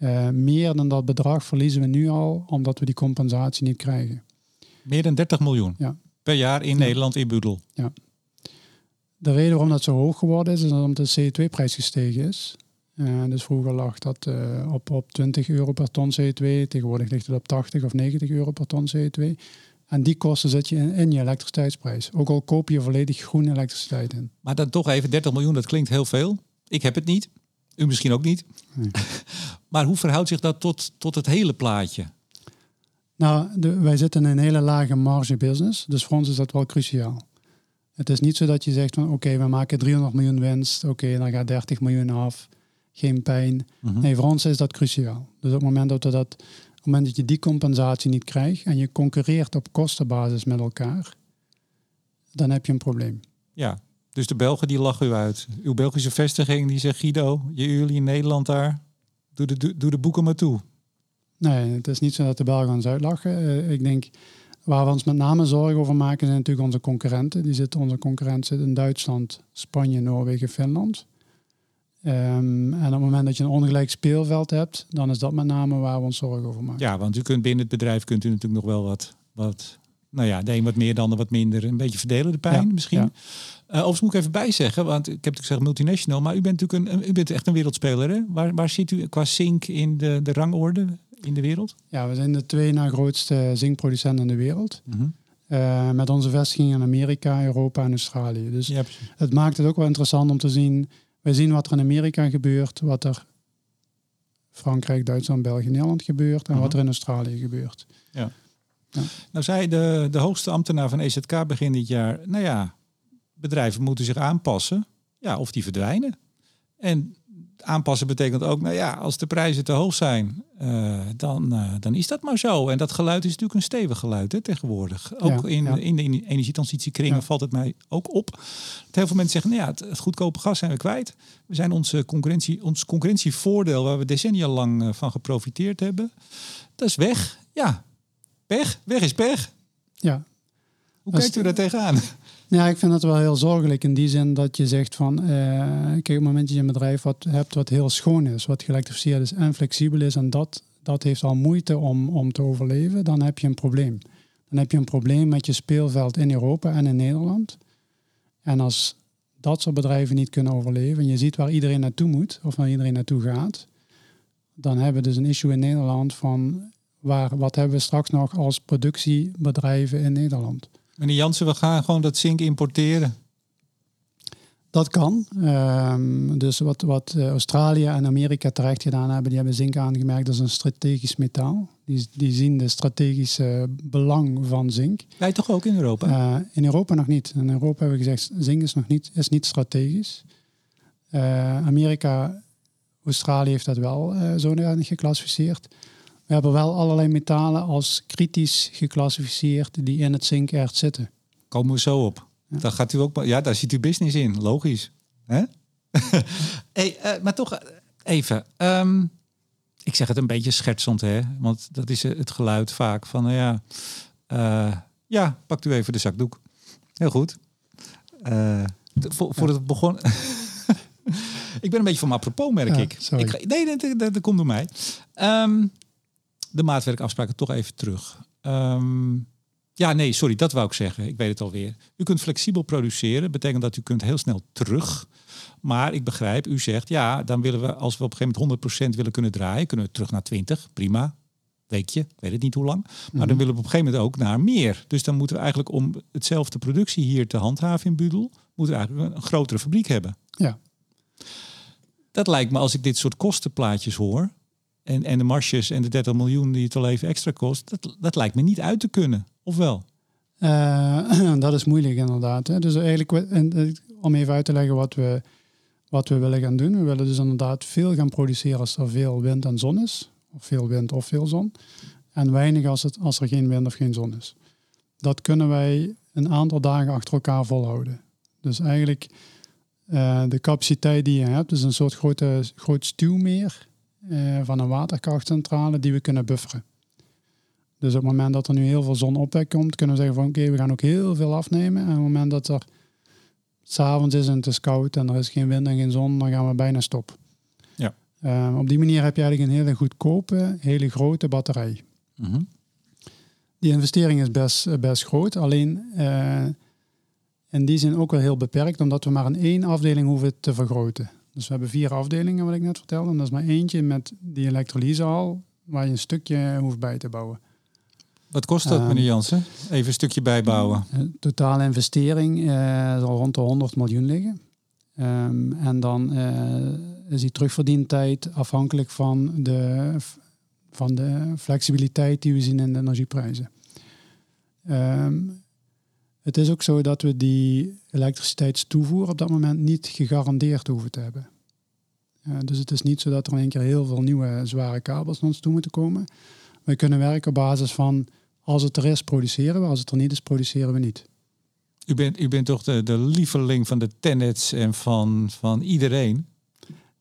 [SPEAKER 2] Uh, meer dan dat bedrag verliezen we nu al, omdat we die compensatie niet krijgen.
[SPEAKER 1] Meer dan 30 miljoen
[SPEAKER 2] ja.
[SPEAKER 1] per jaar in Nederland in Budel.
[SPEAKER 2] Ja. De reden waarom dat zo hoog geworden is, is omdat de CO2-prijs gestegen is. Uh, dus vroeger lag dat uh, op, op 20 euro per ton CO2. Tegenwoordig ligt het op 80 of 90 euro per ton CO2. En die kosten zet je in, in, je elektriciteitsprijs. Ook al koop je volledig groene elektriciteit in.
[SPEAKER 1] Maar dan toch even 30 miljoen, dat klinkt heel veel. Ik heb het niet. U misschien ook niet. maar hoe verhoudt zich dat tot, tot het hele plaatje?
[SPEAKER 2] Nou, de, wij zitten in een hele lage marge business. Dus voor ons is dat wel cruciaal. Het is niet zo dat je zegt van oké, we maken 300 miljoen winst. Oké, dan gaat 30 miljoen af. Geen pijn. Mhm. Nee, voor ons is dat cruciaal. Dus op het moment dat, we dat, op het moment dat je die compensatie niet krijgt en je concurreert op kostenbasis met elkaar, dan heb je een probleem.
[SPEAKER 1] Ja, dus de Belgen die lachen u uit. Uw Belgische vestiging die zegt Guido, jullie in Nederland daar, doe de, doe de boeken maar toe.
[SPEAKER 2] Nee, het is niet zo dat de Belgen ons uitlachen. Uh, ik denk, waar we ons met name zorgen over maken zijn natuurlijk onze concurrenten. Die zitten, onze concurrenten in Duitsland, Spanje, Noorwegen, Finland. Um, en op het moment dat je een ongelijk speelveld hebt, dan is dat met name waar we ons zorgen over maken.
[SPEAKER 1] Ja, want u kunt binnen het bedrijf kunt u natuurlijk nog wel wat, wat nou ja, de een wat meer, dan de wat minder. Een beetje verdelen de pijn misschien. Ja. Uh, overigens moet ik even bijzeggen, want ik heb natuurlijk gezegd multinational, maar u bent natuurlijk een, u bent echt een wereldspeler. Hè? Waar, waar zit u qua zink in de, de rangorde in de wereld?
[SPEAKER 2] Ja, we zijn de twee na grootste zinkproducenten in de wereld. Mhm. Eh, met onze vestigingen in Amerika, Europa en Australië. Dus ja, het maakt het ook wel interessant om te zien. Wij zien wat er in Amerika gebeurt, wat er Frankrijk, Duitsland, België, Nederland gebeurt en wat mhm. er in Australië gebeurt.
[SPEAKER 1] Ja. ja. Nou zei de, de hoogste ambtenaar van EZK begin dit jaar, nou ja, bedrijven moeten zich aanpassen, ja, of die verdwijnen. En aanpassen betekent ook, nou ja, als de prijzen te hoog zijn, uh, dan, uh, dan is dat maar zo. En dat geluid is natuurlijk een stevig geluid hè, tegenwoordig. Ook in, in de energietransitiekringen ja. valt het mij ook op. Dat heel veel mensen zeggen, nou ja, het, het, goedkope gas zijn we kwijt. We zijn onze concurrentie, ons concurrentievoordeel, waar we decennia lang uh, van geprofiteerd hebben, dat is weg. Ja, pech. Weg is pech.
[SPEAKER 2] Ja.
[SPEAKER 1] Hoe kijkt u daar tegenaan?
[SPEAKER 2] Ja, ik vind het wel heel zorgelijk in die zin dat je zegt van, uh, kijk, op het moment dat je een bedrijf wat hebt wat heel schoon is, wat geëlektrificeerd is en flexibel is en dat, dat heeft al moeite om, om te overleven, dan heb je een probleem. Dan heb je een probleem met je speelveld in Europa en in Nederland. En als dat soort bedrijven niet kunnen overleven en je ziet waar iedereen naartoe moet of waar iedereen naartoe gaat, dan hebben we dus een issue in Nederland van waar, wat hebben we straks nog als productiebedrijven in Nederland.
[SPEAKER 1] Meneer Jansen, we gaan gewoon dat zink importeren.
[SPEAKER 2] Dat kan. Um, dus wat, wat eh, Australië en Amerika terecht gedaan hebben, die hebben zink aangemerkt als een strategisch metaal. Die, die zien de strategische belang van zink.
[SPEAKER 1] Wij toch ook in Europa?
[SPEAKER 2] Uh, in Europa nog niet. In Europa hebben we gezegd, zink is nog niet, is niet strategisch. Uh, Amerika, Australië heeft dat wel zo geclassificeerd. We hebben wel allerlei metalen als kritisch geclassificeerd die in het zinkerts zitten.
[SPEAKER 1] Komen we zo op. Ja. Daar gaat u ook, ja, daar ziet u business in, logisch. Hè? hey, uh, maar toch eh, even. Um, ik zeg het een beetje schertsend, hè? Want dat is het geluid vaak van, nou ja, uh, ja, pakt u even de zakdoek. Heel goed. Uh, vo voordat het begon. ik ben een beetje van mijn apropos, merk ik. ik. Nee, dat, dat, dat, komt door mij. Um, de maatwerkafspraken toch even terug. Um, Ja, nee, sorry, dat wou ik zeggen. Ik weet het alweer. U kunt flexibel produceren, betekent dat u kunt heel snel terug. Maar ik begrijp, u zegt, ja, dan willen we, als we op een gegeven moment 100% willen kunnen draaien, kunnen we terug naar 20, prima. Weekje, weet het niet hoe lang. Maar dan
[SPEAKER 2] Mhm.
[SPEAKER 1] willen we op een gegeven moment ook naar meer. Dus dan moeten we eigenlijk om hetzelfde productie hier te handhaven in Budel, moeten we eigenlijk een grotere fabriek hebben.
[SPEAKER 2] Ja.
[SPEAKER 1] Dat lijkt me, als ik dit soort kostenplaatjes hoor, en, en de marges en de 30 miljoen die het wel even extra kost, dat, dat lijkt me niet uit te kunnen. Of wel?
[SPEAKER 2] Eh, dat is moeilijk inderdaad. Hè. Dus eigenlijk, en, eh, om even uit te leggen wat we, wat we willen gaan doen. We willen dus inderdaad veel gaan produceren als er veel wind en zon is. Of veel wind of veel zon. En weinig als, het, als er geen wind of geen zon is. Dat kunnen wij een aantal dagen achter elkaar volhouden. Dus eigenlijk eh, de capaciteit die je hebt, is een soort grote, groot stuwmeer van een waterkrachtcentrale die we kunnen bufferen. Dus op het moment dat er nu heel veel zonopwek komt, kunnen we zeggen van oké, we gaan ook heel veel afnemen. En op het moment dat er s'avonds is en het is koud en er is geen wind en geen zon, dan gaan we bijna stop.
[SPEAKER 1] Ja.
[SPEAKER 2] Eh, op die manier heb je eigenlijk een hele goedkope, hele grote batterij.
[SPEAKER 1] Mhm.
[SPEAKER 2] Die investering is best, eh, best groot, alleen eh, in die zin ook wel heel beperkt, omdat we maar in één afdeling hoeven te vergroten. Dus we hebben vier afdelingen, wat ik net vertelde. En dat is maar eentje met die elektrolysehaal, waar je een stukje hoeft bij te bouwen.
[SPEAKER 1] Wat kost dat,
[SPEAKER 2] Ehm,
[SPEAKER 1] meneer Jansen? Even een stukje bijbouwen.
[SPEAKER 2] De totale investering eh, zal rond de 100 miljoen liggen. Ehm, en dan eh, is die terugverdientijd afhankelijk van de, van de flexibiliteit die we zien in de energieprijzen. Ehm, het is ook zo dat we die elektriciteitstoevoer op dat moment niet gegarandeerd hoeven te hebben. Dus het is niet zo dat er in één keer heel veel nieuwe zware kabels naar ons toe moeten komen. We kunnen werken op basis van als het er is, produceren we. Als het er niet is, produceren we niet.
[SPEAKER 1] U bent, u bent toch de, de lieveling van de tenets en van, van iedereen?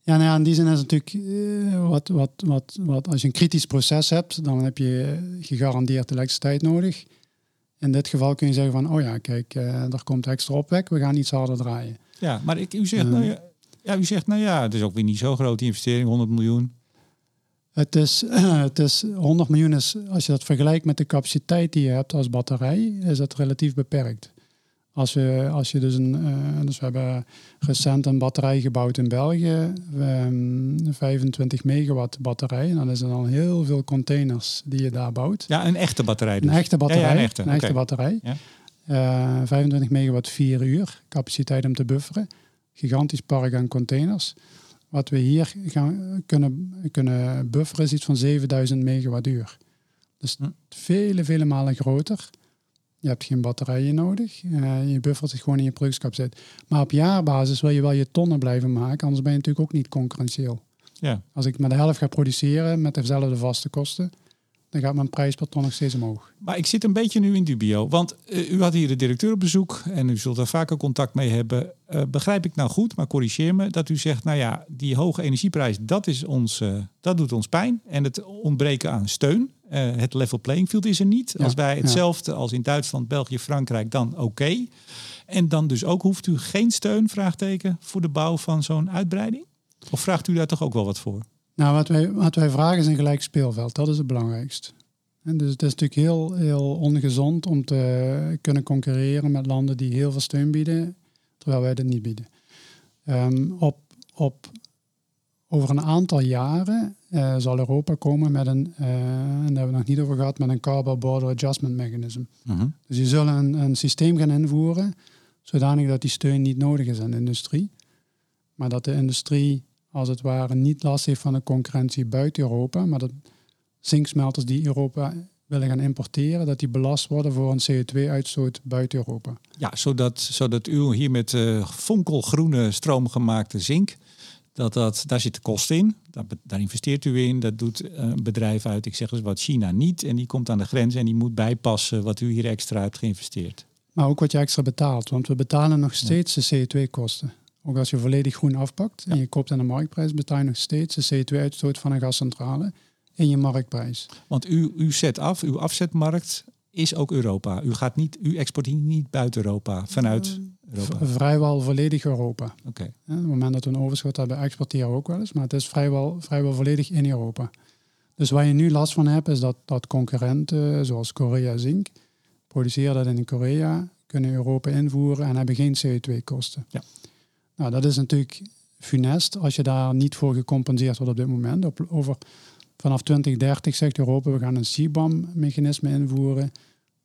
[SPEAKER 2] Ja, nou ja, in die zin is het natuurlijk eh, wat, wat, wat, wat, als je een kritisch proces hebt, dan heb je gegarandeerd elektriciteit nodig. In dit geval kun je zeggen van, oh ja, kijk, eh, er komt extra opwek, we gaan iets harder draaien.
[SPEAKER 1] Ja, maar ik, u, zegt,
[SPEAKER 2] Ehm.
[SPEAKER 1] nou ja, ja, u zegt, nou ja, het is ook weer niet zo groot, die investering, 100 miljoen.
[SPEAKER 2] Het is, het is 100 miljoen is, als je dat vergelijkt met de capaciteit die je hebt als batterij, is dat relatief beperkt. Als, we, als je dus een, eh, dus we hebben recent een batterij gebouwd in België, ehm, 25 megawatt batterij. En dan is er dan heel veel containers die je daar bouwt.
[SPEAKER 1] Ja, een echte batterij dus.
[SPEAKER 2] Een echte batterij.
[SPEAKER 1] Ja, ja, een echte, oké.
[SPEAKER 2] batterij.
[SPEAKER 1] Ja.
[SPEAKER 2] Eh, 25 megawatt 4 uur capaciteit om te bufferen. Gigantisch park aan containers. Wat we hier gaan, kunnen, kunnen bufferen is iets van 7000 megawattuur. Dus
[SPEAKER 1] Hm.
[SPEAKER 2] vele, vele malen groter. Je hebt geen batterijen nodig. Eh, je buffert het gewoon in je productiecapaciteit. Maar op jaarbasis wil je wel je tonnen blijven maken. Anders ben je natuurlijk ook niet concurrentieel.
[SPEAKER 1] Ja.
[SPEAKER 2] Als ik maar de helft ga produceren met dezelfde vaste kosten, dan gaat mijn prijs per ton nog steeds omhoog.
[SPEAKER 1] Maar ik zit een beetje nu in dubio. Want eh, u had hier de directeur op bezoek en u zult daar vaker contact mee hebben. Eh, begrijp ik nou goed, maar corrigeer me, dat u zegt, nou ja, die hoge energieprijs, dat, is ons, dat doet ons pijn. En het ontbreken aan steun, eh, het level playing field is er niet.
[SPEAKER 2] Ja,
[SPEAKER 1] Als wij
[SPEAKER 2] ja.
[SPEAKER 1] hetzelfde als in Duitsland, België, Frankrijk, dan oké. En dan dus ook hoeft u geen steun, vraagteken, voor de bouw van zo'n uitbreiding? Of vraagt u daar toch ook wel wat voor?
[SPEAKER 2] Nou, wat wij, wat wij vragen is een gelijk speelveld. Dat is het belangrijkste. En dus het is natuurlijk heel, heel ongezond om te kunnen concurreren met landen die heel veel steun bieden, terwijl wij dat niet bieden. Ehm, op, op, over een aantal jaren eh, zal Europa komen met een, eh, en daar hebben we nog niet over gehad, met een Carbon Border Adjustment Mechanism. Dus je zullen een, een systeem gaan invoeren, zodanig dat die steun niet nodig is aan de industrie. Maar dat de industrie als het ware niet last heeft van de concurrentie buiten Europa, maar dat zinksmelters die Europa willen gaan importeren, dat die belast worden voor een CO2-uitstoot buiten Europa.
[SPEAKER 1] Ja, zodat, zodat u hier met eh fonkelgroene stroomgemaakte zink, dat, dat, daar zit de kost in. Daar, daar investeert u in. Dat doet eh, een bedrijf uit, ik zeg eens wat, China niet. En die komt aan de grens en die moet bijpassen wat u hier extra hebt geïnvesteerd.
[SPEAKER 2] Maar ook wat je extra betaalt, want we betalen nog steeds de CO2-kosten. Ook als je volledig groen afpakt en je koopt aan de marktprijs, betaal je nog steeds de CO2-uitstoot van een gascentrale in je marktprijs.
[SPEAKER 1] Want u, u zet af, uw afzetmarkt is ook Europa. U, gaat niet, u exporteert niet buiten Europa, vanuit Europa.
[SPEAKER 2] Vrijwel volledig Europa.
[SPEAKER 1] Oké.
[SPEAKER 2] Op het moment dat we een overschot hebben, exporteren we ook wel eens. Maar het is vrijwel, vrijwel volledig in Europa. Dus waar je nu last van hebt, is dat, dat concurrenten zoals Korea Zink, produceren dat in Korea, kunnen Europa invoeren en hebben geen CO2-kosten.
[SPEAKER 1] Ja.
[SPEAKER 2] Nou, dat is natuurlijk funest als je daar niet voor gecompenseerd wordt op dit moment. Op, over, vanaf 2030 zegt Europa, we gaan een CBAM-mechanisme invoeren.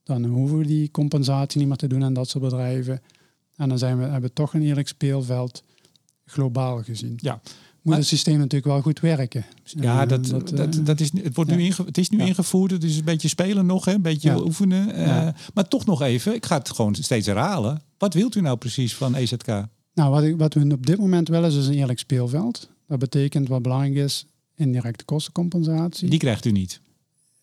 [SPEAKER 2] Dan hoeven we die compensatie niet meer te doen aan dat soort bedrijven. En dan zijn we, hebben we toch een eerlijk speelveld globaal gezien.
[SPEAKER 1] Ja.
[SPEAKER 2] Moet het systeem natuurlijk wel goed werken.
[SPEAKER 1] Ja,
[SPEAKER 2] Eh,
[SPEAKER 1] dat, dat,
[SPEAKER 2] eh,
[SPEAKER 1] dat, is, het, wordt nu inge, het is nu
[SPEAKER 2] Ja.
[SPEAKER 1] ingevoerd, het is een beetje spelen nog, hè? een beetje
[SPEAKER 2] Ja.
[SPEAKER 1] oefenen. eh. Maar toch nog even, ik ga het gewoon steeds herhalen. Wat wilt u nou precies van EZK?
[SPEAKER 2] Nou, wat, ik, wat we op dit moment willen is dus een eerlijk speelveld. Dat betekent wat belangrijk is, indirecte kostencompensatie.
[SPEAKER 1] Die krijgt u niet.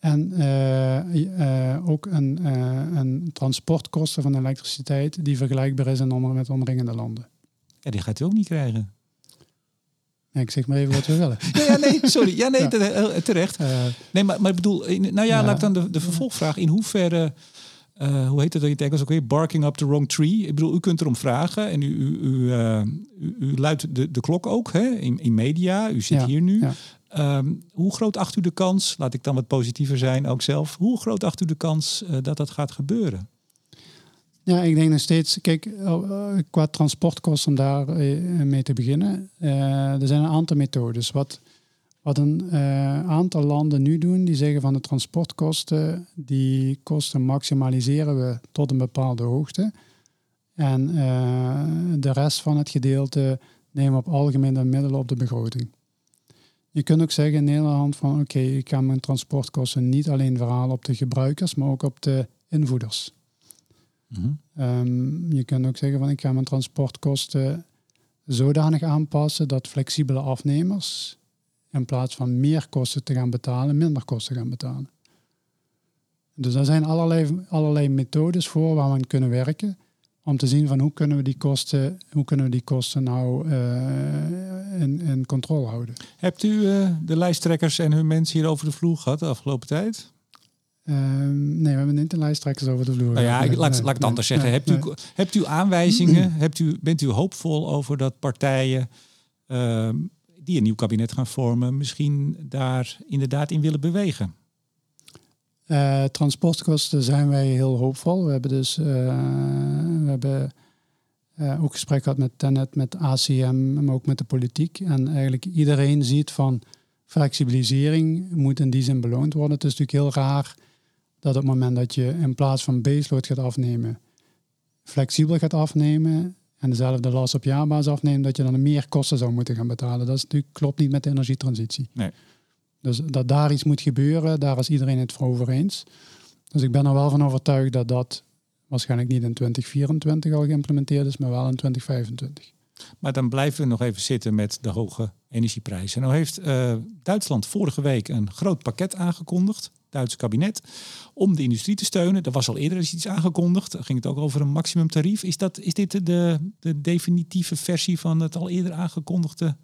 [SPEAKER 2] En eh, eh, ook een, eh, een transportkosten van elektriciteit die vergelijkbaar is in onder, met omringende landen.
[SPEAKER 1] Ja, die gaat u ook niet krijgen.
[SPEAKER 2] Ja, ik zeg maar even wat we willen.
[SPEAKER 1] Ja, ja, nee, sorry. Ja, nee,
[SPEAKER 2] Ja.
[SPEAKER 1] terecht. Nee, maar, maar ik bedoel, nou ja, laat ik dan de, de vervolgvraag. In hoeverre, hoe heet het in het Engels ook weer? Barking up the wrong tree. Ik bedoel, u kunt erom vragen en u, u, u, u, u luidt de, de klok ook hè? In, in media. U zit
[SPEAKER 2] Ja,
[SPEAKER 1] hier nu. Ehm, hoe groot acht u de kans, laat ik dan wat positiever zijn ook zelf. Hoe groot acht u de kans eh, dat dat gaat gebeuren?
[SPEAKER 2] Ja, ik denk nog steeds, kijk, eh, qua transportkosten om daar eh, mee te beginnen. er zijn een aantal methodes. Wat, wat een aantal landen nu doen, die zeggen van de transportkosten, die kosten maximaliseren we tot een bepaalde hoogte. En de rest van het gedeelte nemen we op algemene middelen op de begroting. Je kunt ook zeggen in Nederland van oké, ik ga mijn transportkosten niet alleen verhalen op de gebruikers, maar ook op de invoerders. Ehm, je kunt ook zeggen van ik ga mijn transportkosten zodanig aanpassen dat flexibele afnemers in plaats van meer kosten te gaan betalen, minder kosten gaan betalen. Dus er zijn allerlei, allerlei methodes voor waar we aan kunnen werken om te zien van hoe kunnen we die kosten, hoe kunnen we die kosten nou eh, in, in controle houden.
[SPEAKER 1] Hebt u eh, de lijsttrekkers en hun mensen hier over de vloer gehad de afgelopen tijd?
[SPEAKER 2] Ehm, nee, we hebben niet de lijsttrekkers over de vloer.
[SPEAKER 1] Nou ja,
[SPEAKER 2] Nee,
[SPEAKER 1] laat,
[SPEAKER 2] nee,
[SPEAKER 1] laat ik het
[SPEAKER 2] nee,
[SPEAKER 1] anders zeggen. hebt, u, hebt u aanwijzingen? hebt u, bent u hoopvol over dat partijen ehm, die een nieuw kabinet gaan vormen, misschien daar inderdaad in willen bewegen?
[SPEAKER 2] Eh, transportkosten zijn wij heel hoopvol. We hebben dus hebben, eh, ook gesprek gehad met Tenet, met ACM, maar ook met de politiek. En eigenlijk iedereen ziet van flexibilisering moet in die zin beloond worden. Het is natuurlijk heel raar dat op het moment dat je in plaats van baseload gaat afnemen, flexibel gaat afnemen en dezelfde last op jaarbasis afneemt, dat je dan meer kosten zou moeten gaan betalen. Dat is natuurlijk, klopt niet met de energietransitie.
[SPEAKER 1] Nee.
[SPEAKER 2] Dus dat daar iets moet gebeuren, daar is iedereen het voor over eens. Dus ik ben er wel van overtuigd dat dat waarschijnlijk niet in 2024 al geïmplementeerd is, maar wel in 2025.
[SPEAKER 1] Maar dan blijven we nog even zitten met de hoge energieprijzen. Nou heeft eh, Duitsland vorige week een groot pakket aangekondigd, Duitse kabinet, om de industrie te steunen. Er was al eerder iets aangekondigd. Daar ging het ook over een maximumtarief. Is, dat, is dit de, de definitieve versie van het al eerder aangekondigde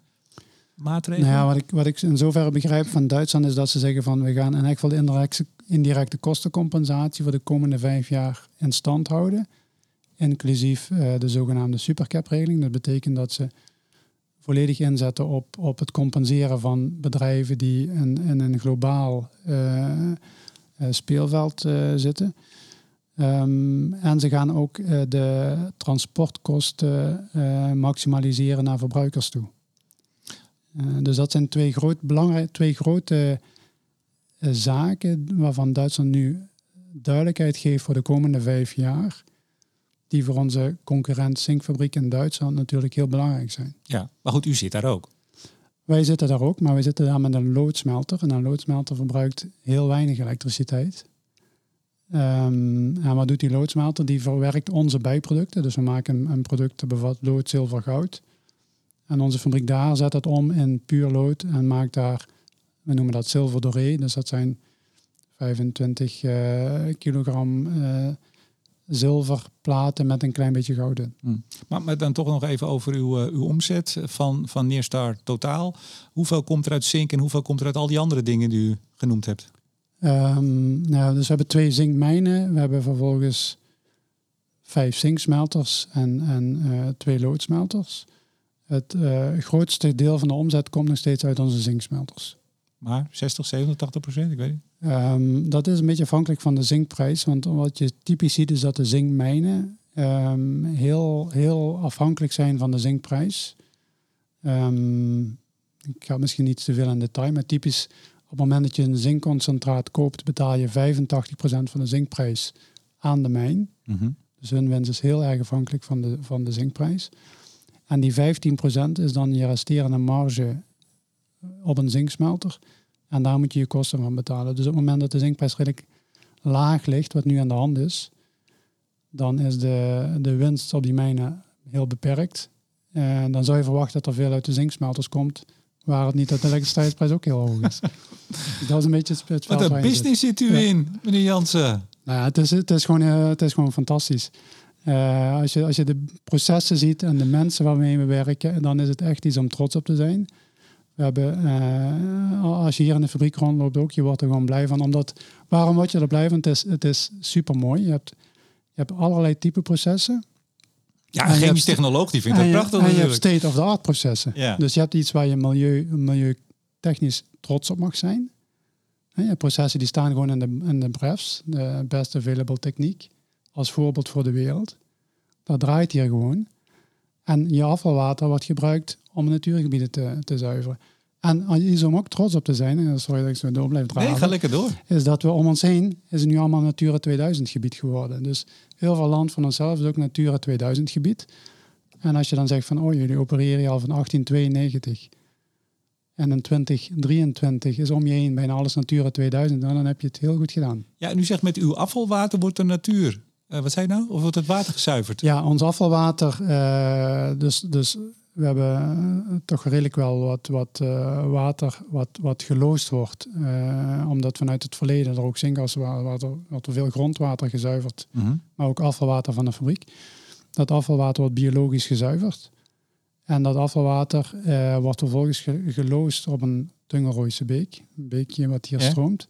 [SPEAKER 1] maatregel?
[SPEAKER 2] Nou ja, wat ik, wat ik in zoverre begrijp van Duitsland is dat ze zeggen van we gaan in elk geval de indirecte, indirecte kostencompensatie voor de komende vijf jaar in stand houden. Inclusief eh, de zogenaamde supercap-regeling. Dat betekent dat ze volledig inzetten op, op het compenseren van bedrijven die in, in een globaal eh, eh, speelveld zitten. Ehm, en ze gaan ook de transportkosten maximaliseren naar verbruikers toe. Dus dat zijn twee, groot, belangrijk, twee grote zaken waarvan Duitsland nu duidelijkheid geeft voor de komende vijf jaar. Die voor onze concurrent Zinkfabriek in Duitsland natuurlijk heel belangrijk zijn.
[SPEAKER 1] Ja, maar goed, u zit daar ook.
[SPEAKER 2] Wij zitten daar ook, maar wij zitten daar met een loodsmelter. En een loodsmelter verbruikt heel weinig elektriciteit. Ehm, en wat doet die loodsmelter? Die verwerkt onze bijproducten. Dus we maken een, een product dat bevat lood, zilver, goud. En onze fabriek daar zet dat om in puur lood en maakt daar, we noemen dat zilver doré. Dus dat zijn 25 eh, kilogram eh, zilverplaten met een klein beetje goud in.
[SPEAKER 1] Hm. Maar, maar dan toch nog even over uw, eh, uw omzet van, van Neerstar totaal. Hoeveel komt er uit zink en hoeveel komt er uit al die andere dingen die u genoemd hebt?
[SPEAKER 2] Ehm, nou, dus we hebben twee zinkmijnen. We hebben vervolgens vijf zinksmelters en, en twee loodsmelters. Het grootste deel van de omzet komt nog steeds uit onze zinksmelters.
[SPEAKER 1] Maar 60, 70, 80 procent, ik weet niet.
[SPEAKER 2] Um, dat is een beetje afhankelijk van de zinkprijs. Want wat je typisch ziet is dat de zinkmijnen um, heel, heel afhankelijk zijn van de zinkprijs. Um, ik ga misschien niet te veel in detail, maar typisch op het moment dat je een zinkconcentraat koopt, betaal je 85% van de zinkprijs aan de mijn. Mm -hmm. Dus hun winst is heel erg afhankelijk van de, van de zinkprijs. En die 15% is dan je resterende marge op een zinksmelter. En daar moet je je kosten van betalen. Dus op het moment dat de zinkprijs redelijk laag ligt, wat nu aan de hand is, dan is de, de winst op die mijnen heel beperkt. En dan zou je verwachten dat er veel uit de zinksmelters komt, waar het niet dat de elektriciteitsprijs ook heel hoog is. dat is een beetje het,
[SPEAKER 1] Wat een business zit u in, meneer Jansen.
[SPEAKER 2] Nou ja, het is, het is, gewoon, uh, het is gewoon fantastisch. Uh, als, je, als je de processen ziet en de mensen waarmee we werken, dan is het echt iets om trots op te zijn. We hebben, uh, als je hier in de fabriek rondloopt ook, je wordt er gewoon blij van. Omdat, waarom word je er blij van? Het is, het is super mooi. Je hebt, je hebt allerlei type processen.
[SPEAKER 1] Ja, een chemisch technoloog die vindt dat prachtig.
[SPEAKER 2] En je hebt state-of-the-art processen. Ja. Dus je hebt iets waar je milieu, milieutechnisch trots op mag zijn. Je hebt processen die staan gewoon in de, in de BREFs, de Best Available Techniek, als voorbeeld voor de wereld. Dat draait hier gewoon. En je afvalwater wordt gebruikt om natuurgebieden te, te zuiveren. En iets om ook trots op te zijn, en sorry dat ik zo door blijf dragen.
[SPEAKER 1] Nee, ga lekker door.
[SPEAKER 2] Is dat we om ons heen, is nu allemaal Natura 2000 gebied geworden. Dus heel veel land van onszelf is ook Natura 2000 gebied. En als je dan zegt van, oh jullie opereren al van 1892 en in 2023 is om je heen bijna alles Natura 2000, dan heb je het heel goed gedaan.
[SPEAKER 1] Ja, en u zegt met uw afvalwater wordt de natuur. Uh, wat zei je nou? Of wordt het water gezuiverd?
[SPEAKER 2] Ja, ons afvalwater, uh, dus, dus we hebben uh, toch redelijk wel wat, wat water wat, wat geloosd wordt. omdat vanuit het verleden er ook zinkas was, wat er veel grondwater gezuiverd. Mm -hmm. Maar ook afvalwater van de fabriek. Dat afvalwater wordt biologisch gezuiverd. En dat afvalwater uh, wordt vervolgens geloosd op een Tungerooise beek. Een beekje wat hier stroomt.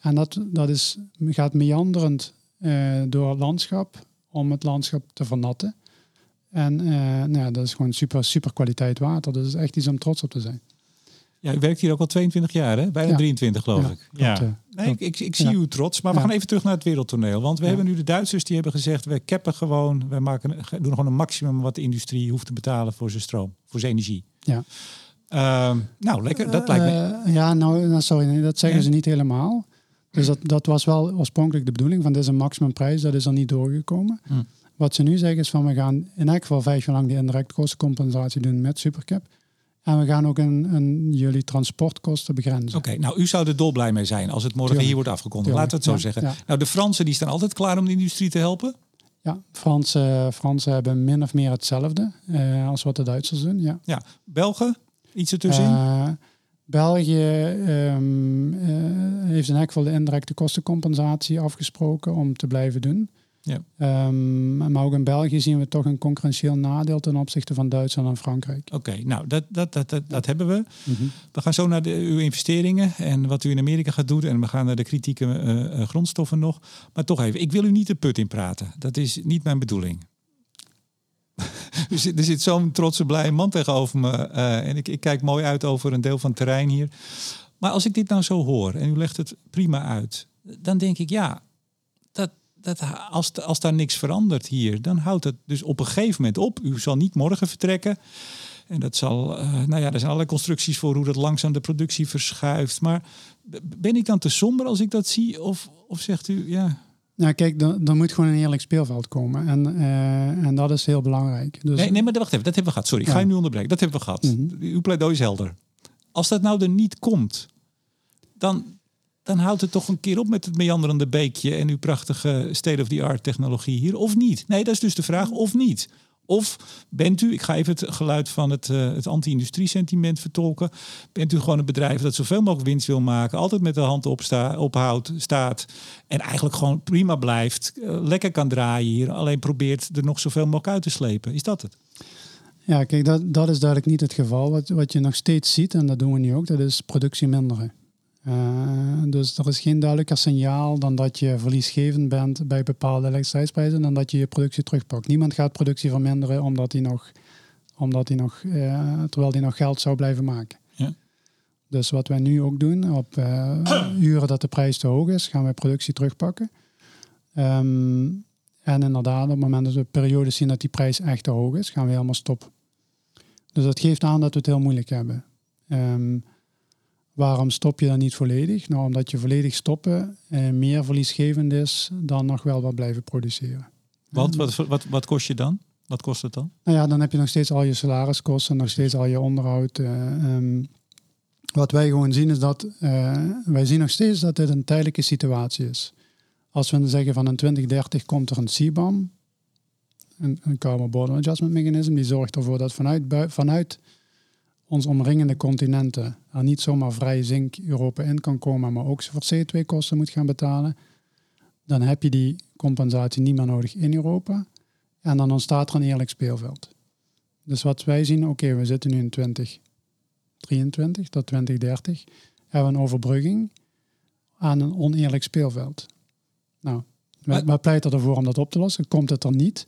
[SPEAKER 2] En dat, dat is, gaat meanderend uh, door het landschap om het landschap te vernatten. En uh, nou ja, dat is gewoon super, super kwaliteit water. Dat is echt iets om trots op te zijn.
[SPEAKER 1] Ja, u werkt hier ook al 22 jaar, hè? Bijna ja. 23 geloof ja, ik. Ja. Klopt, nee, ik, ik, ik, zie u trots. Maar we gaan even terug naar het wereldtoneel. Want we hebben nu de Duitsers die hebben gezegd... we cappen gewoon, we maken, doen gewoon een maximum... wat de industrie hoeft te betalen voor zijn stroom, voor zijn energie.
[SPEAKER 2] Ja.
[SPEAKER 1] Uh, nou, lekker. Dat lijkt me...
[SPEAKER 2] Uh, ja, nou, nou, sorry, nee, dat zeggen ze niet helemaal. Dus dat, dat was wel oorspronkelijk de bedoeling. Van dit is een maximumprijs, dat is er niet doorgekomen. Hm. Wat ze nu zeggen is van... we gaan in elk geval vijf jaar lang... die indirecte kostencompensatie doen met Supercap... En we gaan ook een, een jullie transportkosten begrenzen.
[SPEAKER 1] Oké, nou u zou er dolblij mee zijn als het morgen hier wordt afgekondigd. Laten we het zo zeggen. Nou, de Fransen die staan altijd klaar om de industrie te helpen.
[SPEAKER 2] Ja, Fransen, Fransen hebben min of meer hetzelfde uh, als wat de Duitsers doen. Ja,
[SPEAKER 1] ja. Belgen, iets ertussenin? Uh,
[SPEAKER 2] België um, uh, heeft in elk geval de indirecte kostencompensatie afgesproken om te blijven doen. Ja. Um, maar ook in België zien we toch een concurrentieel nadeel ten opzichte van Duitsland en Frankrijk.
[SPEAKER 1] Oké, nou dat, dat, dat, dat, dat, hebben we. Mhm. We gaan zo naar de, uw investeringen en wat u in Amerika gaat doen. En we gaan naar de kritieke uh, grondstoffen nog. Maar toch even, ik wil u niet de put in praten. Dat is niet mijn bedoeling. er zit, zo'n trotse, blije man tegenover me. Uh, en ik, ik kijk mooi uit over een deel van het terrein hier. Maar als ik dit nou zo hoor en u legt het prima uit, dan denk ik ja, dat, als, als daar niks verandert hier, dan houdt het dus op een gegeven moment op. U zal niet morgen vertrekken. En dat zal, uh, nou ja, er zijn allerlei constructies voor hoe dat langzaam de productie verschuift. Maar ben ik dan te somber als ik dat zie? Of, of zegt u, ja...
[SPEAKER 2] Nou, kijk, dan, dan moet gewoon een eerlijk speelveld komen. En, uh, en dat is heel belangrijk. Dus...
[SPEAKER 1] Nee, nee, maar wacht even, dat hebben we gehad. Sorry, ik ga je nu onderbreken. Dat hebben we gehad. Mm -hmm. Uw pleidooi is helder. Als dat nou er niet komt, dan, dan houdt het toch een keer op met het meanderende beekje en uw prachtige state-of-the-art technologie hier, of niet? Nee, dat is dus de vraag, of niet? Of bent u, ik ga even het geluid van het, uh, het anti-industrie sentiment vertolken, bent u gewoon een bedrijf dat zoveel mogelijk winst wil maken, altijd met de hand op sta, ophoudt, staat en eigenlijk gewoon prima blijft, uh, lekker kan draaien hier, alleen probeert er nog zoveel mogelijk uit te slepen. Is dat het?
[SPEAKER 2] Ja, kijk, dat, dat is duidelijk niet het geval. Wat, wat je nog steeds ziet, en dat doen we nu ook, dat is productie minderen. Uh, dus er is geen duidelijker signaal dan dat je verliesgevend bent bij bepaalde elektriciteitsprijzen dan dat je je productie terugpakt. Niemand gaat productie verminderen omdat hij nog, omdat hij nog uh, terwijl hij nog geld zou blijven maken. Ja. Dus wat wij nu ook doen, op uh, uren dat de prijs te hoog is, gaan wij productie terugpakken. Ehm, en inderdaad, op het moment dat we periodes zien dat die prijs echt te hoog is, gaan we helemaal stoppen. Dus dat geeft aan dat we het heel moeilijk hebben. Um, waarom stop je dan niet volledig? Nou, omdat je volledig stoppen eh, meer verliesgevend is dan nog wel wat blijven produceren.
[SPEAKER 1] Want wat, wat, wat kost je dan? Wat kost het dan?
[SPEAKER 2] Nou ja, dan heb je nog steeds al je salariskosten, nog steeds al je onderhoud. Uh, wat wij gewoon zien is dat uh, wij zien nog steeds dat dit een tijdelijke situatie is. Als we zeggen van in 2030 komt er een CBAM, een, een Carbon Border Adjustment Mechanism, die zorgt ervoor dat vanuit, vanuit ons omringende continenten er niet zomaar vrij zink Europa in kan komen, maar ook voor CO2-kosten moet gaan betalen, dan heb je die compensatie niet meer nodig in Europa. En dan ontstaat er een eerlijk speelveld. Dus wat wij zien, oké, we zitten nu in 2023 tot 2030, hebben we een overbrugging aan een oneerlijk speelveld. Nou, wat pleit ervoor om dat op te lossen? Komt het er niet?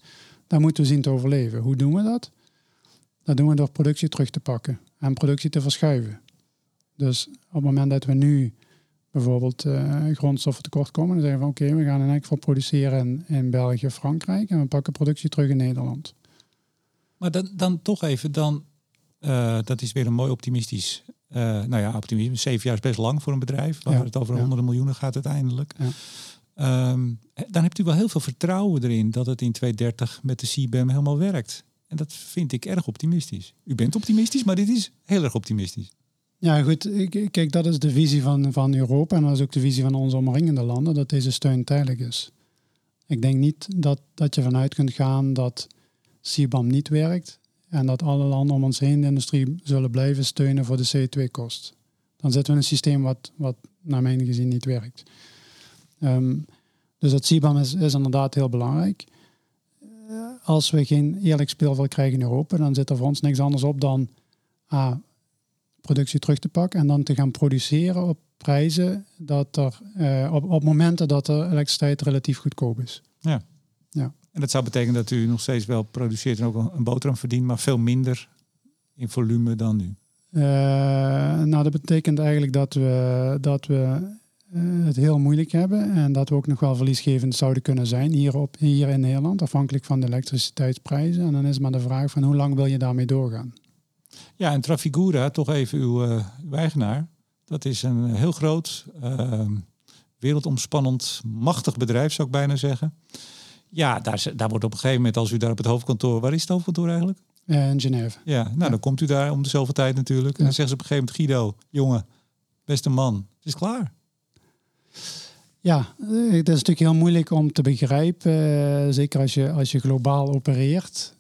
[SPEAKER 2] Dan moeten we zien te overleven. Hoe doen we dat? Dat doen we door productie terug te pakken en productie te verschuiven. Dus op het moment dat we nu bijvoorbeeld uh, grondstoffen tekort komen, dan zeggen we van oké, we gaan in elk geval produceren in, in België, Frankrijk en we pakken productie terug in Nederland.
[SPEAKER 1] Maar dan, dan toch even, dan, uh, dat is weer een mooi optimistisch, uh, nou ja, optimisme. Zeven jaar is best lang voor een bedrijf, waar het over honderden miljoenen gaat uiteindelijk. Ja. Um, dan hebt u wel heel veel vertrouwen erin dat het in 2030 met de CBAM helemaal werkt. En dat vind ik erg optimistisch. U bent optimistisch, maar dit is heel erg optimistisch.
[SPEAKER 2] Ja, goed. Kijk, dat is de visie van, van Europa en dat is ook de visie van onze omringende landen, dat deze steun tijdelijk is. Ik denk niet dat, dat je vanuit kunt gaan dat CBAM niet werkt en dat alle landen om ons heen de industrie zullen blijven steunen voor de CO2-kost. Dan zitten we in een systeem wat, wat naar mijn gezien niet werkt. Ehm, dus dat CBAM is, is inderdaad heel belangrijk als we geen eerlijk speelveld krijgen in Europa, dan zit er voor ons niks anders op dan ah, productie terug te pakken en dan te gaan produceren op prijzen dat er uh, op, op momenten dat de elektriciteit relatief goedkoop is.
[SPEAKER 1] Ja. ja. En dat zou betekenen dat u nog steeds wel produceert en ook een boterham verdient, maar veel minder in volume dan nu.
[SPEAKER 2] Uh, nou, dat betekent eigenlijk dat we, dat we eh, het heel moeilijk hebben en dat we ook nog wel verliesgevend zouden kunnen zijn hier, op, hier in Nederland, afhankelijk van de elektriciteitsprijzen. En dan is maar de vraag van hoe lang wil je daarmee doorgaan?
[SPEAKER 1] Ja, en Trafigura, toch even uw, uh, eigenaar, dat is een heel groot, uh, wereldomspannend, machtig bedrijf zou ik bijna zeggen. Ja, daar, daar wordt op een gegeven moment, als u daar op het hoofdkantoor, waar is het hoofdkantoor eigenlijk?
[SPEAKER 2] Uh, in Genève.
[SPEAKER 1] Ja, nou dan komt u daar om dezelfde tijd natuurlijk. En dan zeggen ze op een gegeven moment, Guido, jongen, beste man, het is klaar.
[SPEAKER 2] Ja, eh, het is natuurlijk heel moeilijk om te begrijpen, eh, zeker als je, als je globaal opereert,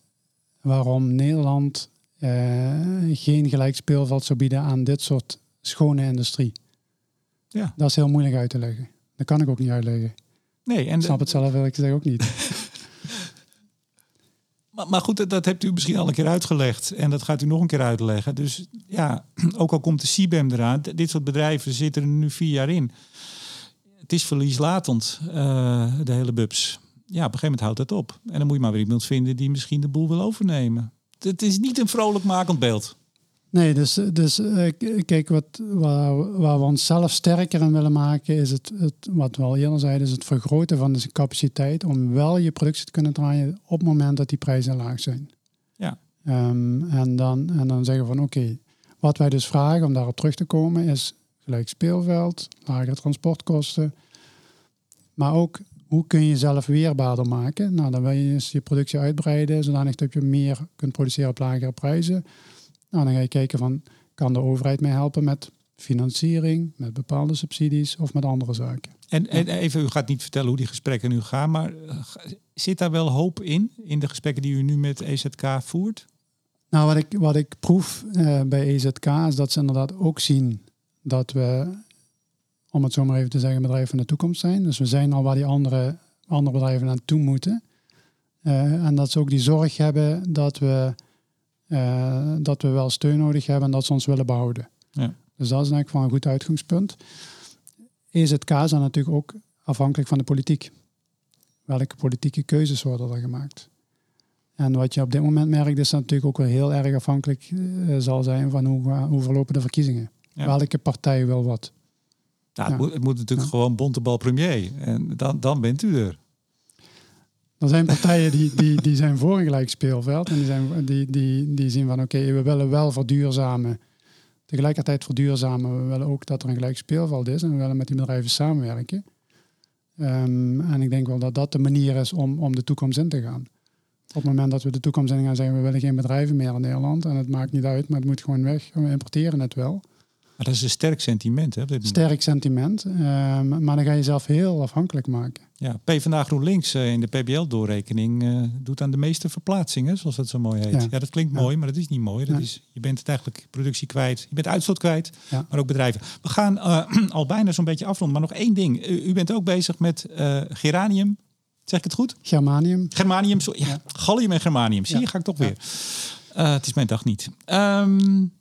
[SPEAKER 2] waarom Nederland uh, geen gelijk speelveld zou bieden aan dit soort schone industrie. Ja. Dat is heel moeilijk uit te leggen. Dat kan ik ook niet uitleggen. Nee, en ik snap het zelf ik gezegd ook niet.
[SPEAKER 1] maar, maar goed, dat hebt u misschien al een keer uitgelegd. En dat gaat u nog een keer uitleggen. Dus ja, ook al komt de CBAM eraan, dit soort bedrijven zitten er nu vier jaar in het is verlieslatend, uh, de hele bubs. Ja, op een gegeven moment houdt het op. En dan moet je maar weer iemand vinden die misschien de boel wil overnemen. Het is niet een vrolijkmakend beeld.
[SPEAKER 2] Nee, dus, dus uh, kijk, wat, waar, waar, we onszelf sterker in willen maken, is het, het, wat we al eerder zeiden, is het vergroten van de capaciteit om wel je productie te kunnen draaien op het moment dat die prijzen laag zijn. Ja. Um, en, dan, en dan zeggen we van oké, wat wij dus vragen om daarop terug te komen is gelijk speelveld, lagere transportkosten. Maar ook hoe kun je jezelf weerbaarder maken? Nou, dan wil je je productie uitbreiden, zodanig dat je meer kunt produceren op lagere prijzen. Nou, dan ga je kijken van, kan de overheid mij helpen met financiering, met bepaalde subsidies of met andere zaken.
[SPEAKER 1] En, en even, u gaat niet vertellen hoe die gesprekken nu gaan, maar eh, zit daar wel hoop in, in de gesprekken die u nu met EZK voert?
[SPEAKER 2] Nou, wat ik, wat ik proef uh, bij EZK is dat ze inderdaad ook zien dat we, om het zo maar even te zeggen, bedrijven van de toekomst zijn. Dus we zijn al waar die andere, andere bedrijven naartoe moeten. Uh, en dat ze ook die zorg hebben dat we, uh, dat we wel steun nodig hebben en dat ze ons willen behouden. Ja. Dus dat is eigenlijk van een goed uitgangspunt. Is dan natuurlijk ook afhankelijk van de politiek. Welke politieke keuzes worden er gemaakt? En wat je op dit moment merkt, is dat natuurlijk ook wel heel erg afhankelijk uh, zal zijn van hoe, hoe verlopen de verkiezingen. Welke partij wil wat?
[SPEAKER 1] Nou, het, moet, het moet natuurlijk gewoon bontebal premier. En dan, dan bent u er.
[SPEAKER 2] Er zijn partijen die, die, die zijn voor een gelijk speelveld. En die, zijn, die, die, die zien van oké, we willen wel verduurzamen. Tegelijkertijd verduurzamen. We willen ook dat er een gelijk speelveld is. En we willen met die bedrijven samenwerken. Um, en ik denk wel dat dat de manier is om, om de toekomst in te gaan. Op het moment dat we de toekomst in gaan zeggen, we willen geen bedrijven meer in Nederland. En het maakt niet uit, maar het moet gewoon weg. We importeren het wel.
[SPEAKER 1] Maar dat is een sterk sentiment. Hè,
[SPEAKER 2] sterk sentiment. Um, maar dan ga je zelf heel afhankelijk maken.
[SPEAKER 1] Ja, PvdA GroenLinks uh, in de PBL-doorrekening uh, doet aan de meeste verplaatsingen, zoals dat zo mooi heet. Ja, dat klinkt mooi, maar dat is niet mooi. Dat is, je bent het eigenlijk productie kwijt, je bent uitstoot kwijt, maar ook bedrijven. We gaan uh, al bijna zo'n beetje afronden, maar nog één ding. U, bent ook bezig met geranium. Zeg ik het goed?
[SPEAKER 2] Germanium.
[SPEAKER 1] Germanium, sorry. Ja, gallium en germanium. Zie je, ga ik toch weer. het is mijn dag niet. Um,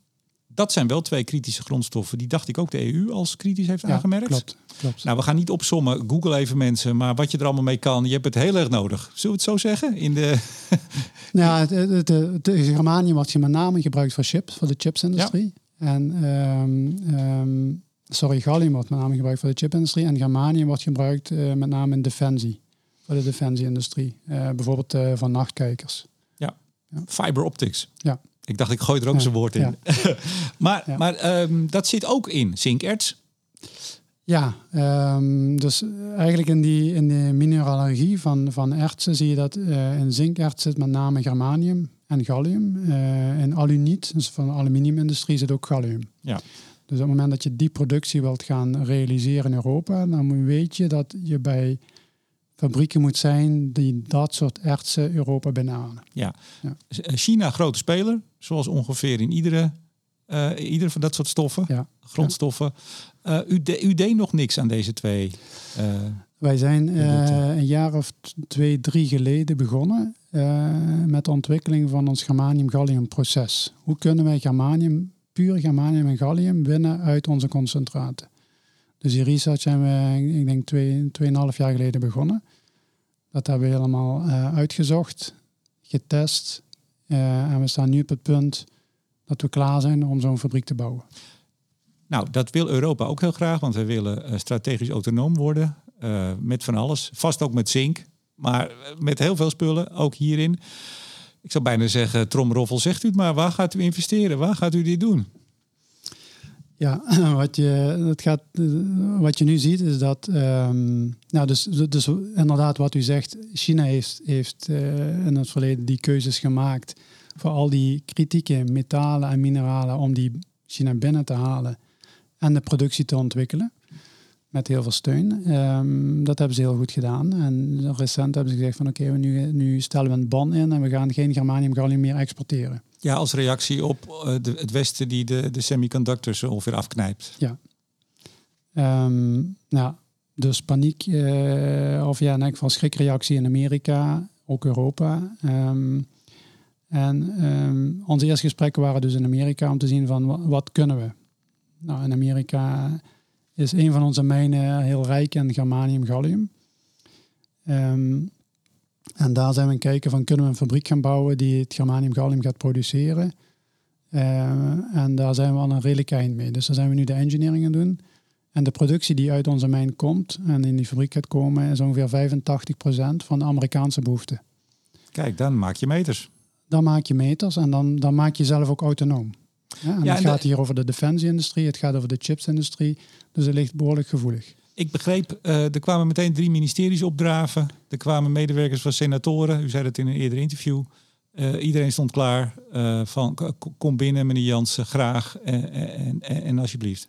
[SPEAKER 1] dat zijn wel twee kritische grondstoffen. Die dacht ik ook de EU als kritisch heeft aangemerkt.
[SPEAKER 2] Klopt, klopt.
[SPEAKER 1] Nou, we gaan niet opsommen. Google even mensen. Maar wat je er allemaal mee kan, je hebt het heel erg nodig. Zullen we het zo zeggen? In de...
[SPEAKER 2] ja, het, germanium wat je met name gebruikt voor chips, voor de chipsindustrie. En um, um, sorry, gallium wordt met name gebruikt voor de chipindustrie. En germanium wordt gebruikt uh, met name in defensie. Voor de defensieindustrie. Uh, bijvoorbeeld uh, van nachtkijkers.
[SPEAKER 1] Ja. ja. Fiber optics.
[SPEAKER 2] Ja.
[SPEAKER 1] Ik dacht, ik gooi er ook ja, zijn woord in. maar maar um, dat zit ook in zinkerts.
[SPEAKER 2] Ja, um, dus eigenlijk in, die, in de mineralogie van, van ertsen zie je dat uh, in zinkerts zit met name germanium en gallium. Uh, in aluniet, dus van de aluminiumindustrie, zit ook gallium.
[SPEAKER 1] Ja.
[SPEAKER 2] Dus op het moment dat je die productie wilt gaan realiseren in Europa, dan weet je dat je bij fabrieken moet zijn die dat soort ertsen Europa binnenhalen.
[SPEAKER 1] Ja. ja. Eh, China, grote speler, zoals ongeveer in iedere, uh, iedere van dat soort stoffen,
[SPEAKER 2] ja.
[SPEAKER 1] grondstoffen. Uh, u, de, u deed nog niks aan deze twee. Uh,
[SPEAKER 2] Wij zijn een jaar of twee, drie geleden begonnen met de ontwikkeling van ons germanium-gallium proces. Hoe kunnen wij germanium, puur germanium en gallium winnen uit onze concentraten? Dus die research zijn we, ik denk, twee, tweeënhalf jaar geleden begonnen. Dat hebben we helemaal uh, uitgezocht, getest. Uh, en we staan nu op het punt dat we klaar zijn om zo'n fabriek te bouwen.
[SPEAKER 1] Nou, dat wil Europa ook heel graag, want we willen uh, strategisch autonoom worden. met van alles. Vast ook met zink, maar met heel veel spullen, ook hierin. Ik zou bijna zeggen, tromroffel, zegt u het maar. Waar gaat u investeren? Waar gaat u dit doen?
[SPEAKER 2] Ja, wat je, dat gaat, wat je nu ziet is dat, um, nou dus, dus inderdaad wat u zegt, China heeft, heeft uh, in het verleden die keuzes gemaakt voor al die kritieke metalen en mineralen om die China binnen te halen en de productie te ontwikkelen met heel veel steun. Um, dat hebben ze heel goed gedaan. En recent hebben ze gezegd van oké, okay, nu, nu stellen we een ban in en we gaan geen germanium meer exporteren.
[SPEAKER 1] Ja, als reactie op uh, de, het Westen die de, de semiconductors ongeveer afknijpt.
[SPEAKER 2] Ja. Um, nou, dus paniek, uh, of ja, in geval schrikreactie in Amerika, ook Europa. Um, en um, onze eerste gesprekken waren dus in Amerika om te zien van wat kunnen we. Nou, in Amerika is een van onze mijnen heel rijk in germanium, gallium. Um, en daar zijn we aan kijken van kunnen we een fabriek gaan bouwen die het germanium gallium gaat produceren. Uh, en daar zijn we al een redelijk eind mee. Dus daar zijn we nu de engineering aan doen. En de productie die uit onze mijn komt en in die fabriek gaat komen, is ongeveer 85% van de Amerikaanse behoefte.
[SPEAKER 1] Kijk, dan maak je meters.
[SPEAKER 2] Dan maak je meters en dan, dan maak je zelf ook autonoom. Ja, en ja, het gaat hier over de defensieindustrie, het gaat over de chipsindustrie. Dus het ligt behoorlijk gevoelig.
[SPEAKER 1] Ik begreep, uh, er kwamen meteen drie ministeries opdraven. Er kwamen medewerkers van senatoren. U zei dat in een eerder interview. Uh, iedereen stond klaar uh, van kom binnen, meneer Jansen, graag en, en, en, alsjeblieft.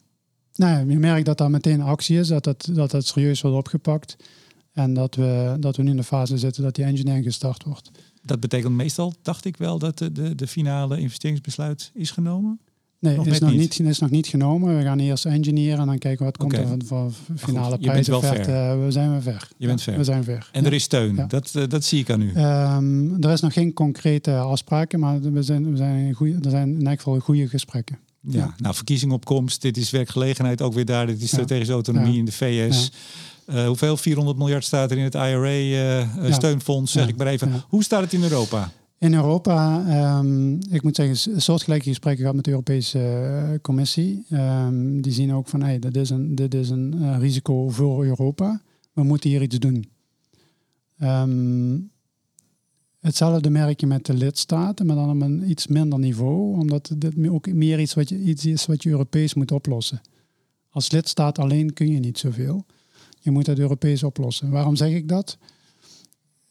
[SPEAKER 2] Nou, je merkt dat daar meteen actie is, dat dat, dat, dat serieus wordt opgepakt. En dat we, dat we nu in de fase zitten dat die engineering gestart wordt.
[SPEAKER 1] Dat betekent meestal, dacht ik wel, dat de, de, de finale investeringsbesluit is genomen?
[SPEAKER 2] Nee, nog is, nog niet. is nog niet genomen. We gaan eerst engineeren en dan kijken wat komt er van finale prijzen. Uh, we zijn we ver.
[SPEAKER 1] Je bent ver.
[SPEAKER 2] We zijn ver.
[SPEAKER 1] En er is steun. Dat, uh, dat zie ik aan u.
[SPEAKER 2] Um, er is nog geen concrete afspraken, maar we zijn, we zijn goeie, er zijn in elk geval goede gesprekken.
[SPEAKER 1] Ja, ja. nou verkiezingopkomst, dit is werkgelegenheid ook weer daar. Dit is strategische autonomie in de VS. Uh, hoeveel? 400 miljard staat er in het IRA-steunfonds, zeg ik maar even. Hoe staat het in Europa?
[SPEAKER 2] In Europa, um, ik moet zeggen, soortgelijke gesprekken gehad met de Europese uh, Commissie. Um, die zien ook van, hey, dit is een, dit is een uh, risico voor Europa. We moeten hier iets doen. Um, hetzelfde merk je met de lidstaten, maar dan op een iets minder niveau. Omdat dit ook meer iets, wat je, iets is wat je Europees moet oplossen. Als lidstaat alleen kun je niet zoveel. Je moet het Europees oplossen. Waarom zeg ik dat?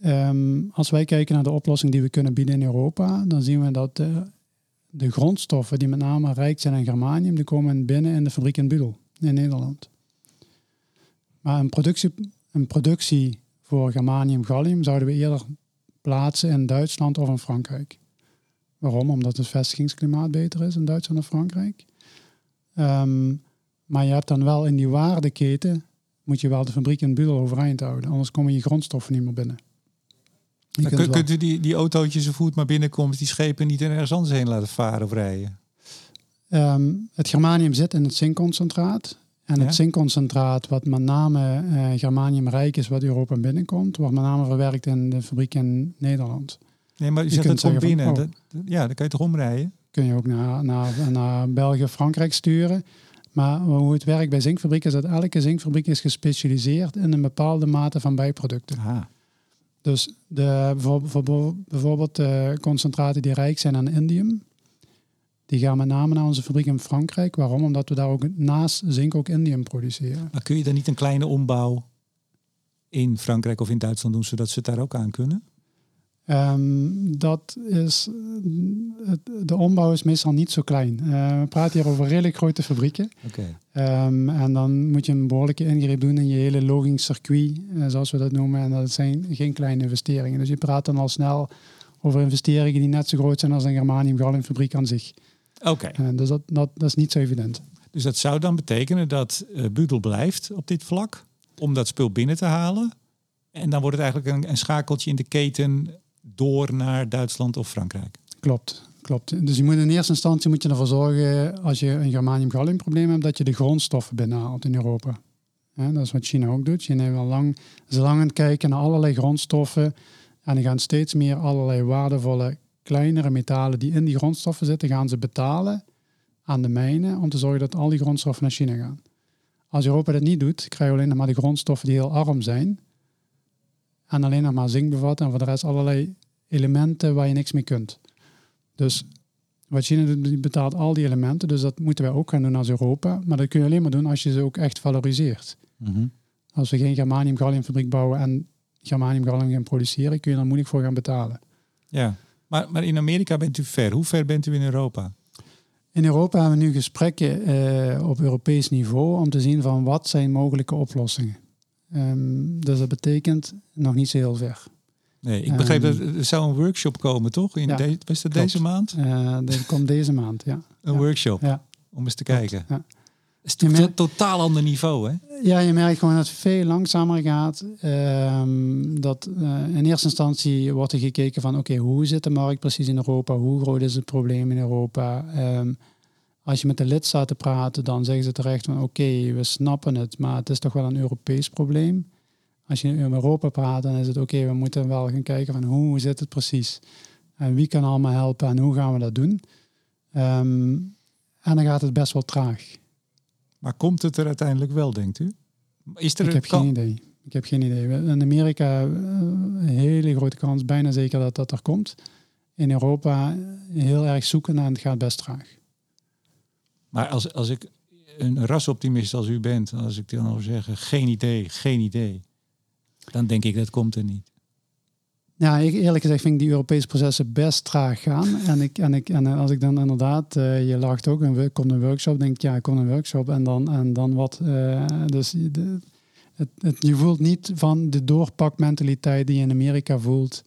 [SPEAKER 2] Um, als wij kijken naar de oplossing die we kunnen bieden in Europa, dan zien we dat de, de grondstoffen die met name rijk zijn aan germanium, die komen binnen in de fabriek in Budel in Nederland. Maar een productie, een productie voor germanium gallium zouden we eerder plaatsen in Duitsland of in Frankrijk. Waarom? Omdat het vestigingsklimaat beter is in Duitsland en Frankrijk. Um, maar je hebt dan wel in die waardeketen, moet je wel de fabriek in Budel overeind houden. Anders komen je grondstoffen niet meer binnen.
[SPEAKER 1] Je kunt, kunt u die, die autootjes zo voet maar binnenkomt, die schepen niet ergens anders heen laten varen of rijden?
[SPEAKER 2] Um, het germanium zit in het zinkconcentraat. En het zinkconcentraat, wat met name uh, germaniumrijk is, wat Europa binnenkomt, wordt met name verwerkt in de fabriek in Nederland.
[SPEAKER 1] Nee, maar zegt het gewoon binnen. Van, oh, dat, ja, dan kan je toch omrijden?
[SPEAKER 2] Kun je ook naar, naar, naar België, Frankrijk sturen. Maar hoe het werkt bij zinkfabrieken is dat elke zinkfabriek is gespecialiseerd in een bepaalde mate van bijproducten. Aha. Dus de, bijvoorbeeld de concentraten die rijk zijn aan indium, die gaan met name naar onze fabriek in Frankrijk. Waarom? Omdat we daar ook naast zink ook indium produceren.
[SPEAKER 1] Maar kun je dan niet een kleine ombouw in Frankrijk of in Duitsland doen, zodat ze het daar ook aan kunnen?
[SPEAKER 2] Um, dat is, de ombouw is meestal niet zo klein. Uh, we praten hier over redelijk grote fabrieken. Okay. Um, en dan moet je een behoorlijke ingreep doen in je hele logingscircuit, uh, zoals we dat noemen. En dat zijn geen kleine investeringen. Dus je praat dan al snel over investeringen die net zo groot zijn als een germanium fabriek aan zich.
[SPEAKER 1] Oké.
[SPEAKER 2] Okay. Uh, dus dat, dat, dat is niet zo evident.
[SPEAKER 1] Dus dat zou dan betekenen dat Budel blijft op dit vlak om dat spul binnen te halen. En dan wordt het eigenlijk een, een schakeltje in de keten door naar Duitsland of Frankrijk.
[SPEAKER 2] Klopt, klopt. Dus je moet in eerste instantie moet je ervoor zorgen, als je een germanium gallium probleem hebt, dat je de grondstoffen binnenhaalt in Europa. dat is wat China ook doet. China wil lang, is lang aan het kijken naar allerlei grondstoffen. En die gaan steeds meer allerlei waardevolle kleinere metalen die in die grondstoffen zitten, gaan ze betalen aan de mijnen om te zorgen dat al die grondstoffen naar China gaan. Als Europa dat niet doet, krijg je alleen nog maar de grondstoffen die heel arm zijn en alleen nog maar zink bevatten en voor de rest allerlei elementen waar je niks mee kunt. Dus wat China betaalt al die elementen, dus dat moeten wij ook gaan doen als Europa. Maar dat kun je alleen maar doen als je ze ook echt valoriseert. Mhm. Als we geen germanium gallium fabriek bouwen en germanium gallium gaan produceren, kun je er moeilijk voor gaan betalen.
[SPEAKER 1] Ja, maar, maar in Amerika bent u ver. Hoe ver bent u in Europa?
[SPEAKER 2] In Europa hebben we nu gesprekken uh, op Europees niveau om te zien van wat zijn mogelijke oplossingen. Um, dus dat betekent nog niet zo heel ver.
[SPEAKER 1] Nee, ik begreep um, dat er zou een workshop komen, toch? In ja, de, was dat deze maand?
[SPEAKER 2] Uh, dat komt deze maand, ja.
[SPEAKER 1] Een workshop, ja. om eens te kijken. Ja. Het is een totaal ander niveau, hè?
[SPEAKER 2] Ja, je merkt gewoon dat het veel langzamer gaat. Um, dat uh, in eerste instantie wordt er gekeken van... oké, hoe zit de markt precies in Europa? Hoe groot is het probleem in Europa? Um, als je met de lidstaten praat, dan zeggen ze terecht van oké, we snappen het, maar het is toch wel een Europees probleem. Als je in Europa praat, dan is het oké, we moeten wel gaan kijken van hoe zit het precies? En wie kan allemaal helpen en hoe gaan we dat doen? Um, en dan gaat het best wel traag.
[SPEAKER 1] Maar komt het er uiteindelijk wel, denkt u?
[SPEAKER 2] Is er Ik heb geen idee. Ik heb geen idee. In Amerika eh, een hele grote kans, bijna zeker dat dat er komt. In Europa heel erg zoeken en het gaat best traag.
[SPEAKER 1] Maar als, als ik een rasoptimist als u bent, als ik dan al zeggen, geen idee, geen idee, dan denk ik dat komt er niet.
[SPEAKER 2] Ja, eerlijk gezegd vind ik die Europese processen best traag gaan. En, ik, en, ik, en als ik dan inderdaad, uh, je lacht ook, en komt een workshop, denk ik, ja, kom een workshop en dan, en dan wat. Uh, dus de, het, het, je voelt niet van de doorpakmentaliteit die je in Amerika voelt,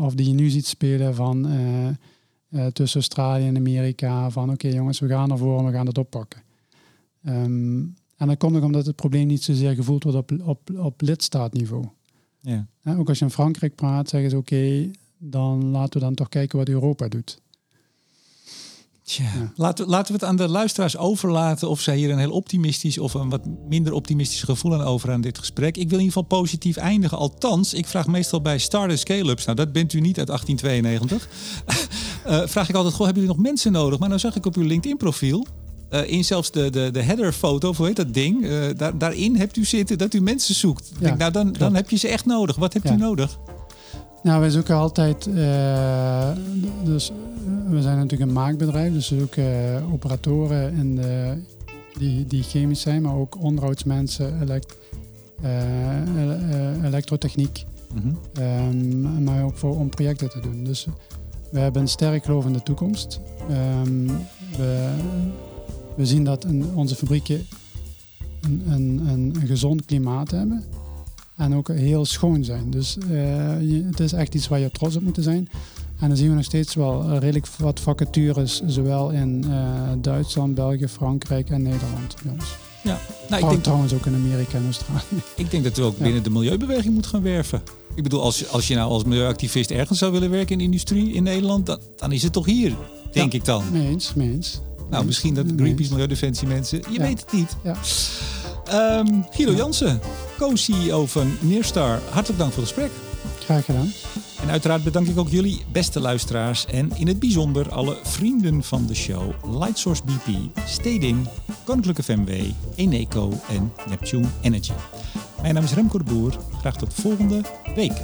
[SPEAKER 2] of die je nu ziet spelen van uh, tussen Australië en Amerika. Van oké jongens, we gaan ervoor en we gaan het oppakken. Um, en dat komt ook omdat het probleem niet zozeer gevoeld wordt op, op, op lidstaatniveau. Ja. ook als je in Frankrijk praat, zeggen ze oké, dan laten we dan toch kijken wat Europa doet.
[SPEAKER 1] Tja, laten, laten we het aan de luisteraars overlaten of zij hier een heel optimistisch of een wat minder optimistisch gevoel aan over aan dit gesprek. Ik wil in ieder geval positief eindigen. Althans, ik vraag meestal bij Stardust Scale-ups, nou dat bent u niet uit 1892, uh, eh, vraag ik altijd, goh, hebben jullie nog mensen nodig? Maar nou zag ik op uw LinkedIn profiel, uh, in zelfs de, de, de header-foto, hoe heet dat ding? Uh, daar, daarin hebt u zitten dat u mensen zoekt. Ja, denk, nou, dan, dan heb je ze echt nodig. Wat hebt u nodig?
[SPEAKER 2] Nou, wij zoeken altijd, uh, dus we zijn natuurlijk een maakbedrijf, dus we zoeken operatoren in de, die, die chemisch zijn, maar ook onderhoudsmensen, elekt, elektrotechniek, mm -hmm. um, maar ook voor, om projecten te doen. Dus we hebben een sterk geloof in de toekomst. Um, we, we zien dat in onze fabrieken een, een, een, gezond klimaat hebben en ook heel schoon zijn. Dus uh, het is echt iets waar je trots op moet zijn. En dan zien we nog steeds wel redelijk wat vacatures, zowel in uh, Duitsland, België, Frankrijk en Nederland.
[SPEAKER 1] Ja,
[SPEAKER 2] nou, ik denk trouwens ook in Amerika en Australië.
[SPEAKER 1] Ik denk dat we ook binnen de milieubeweging moeten gaan werven. Ik bedoel, als, als je nou als milieuactivist ergens zou willen werken in de industrie in Nederland, dan, dan is het toch hier, denk ik dan.
[SPEAKER 2] Meens, meens.
[SPEAKER 1] Nou, misschien dat Greenpeace Milieudefensie mensen. Je weet het niet. Ja. Um, Guido Jansen, co-CEO van Neerstar. Hartelijk dank voor het gesprek.
[SPEAKER 2] Graag gedaan.
[SPEAKER 1] En uiteraard bedank ik ook jullie, beste luisteraars. En in het bijzonder alle vrienden van de show. Lightsource BP, Stedin, Koninklijke FMW, Eneco en Neptune Energy. Mijn naam is Remco de Boer. Graag tot volgende week.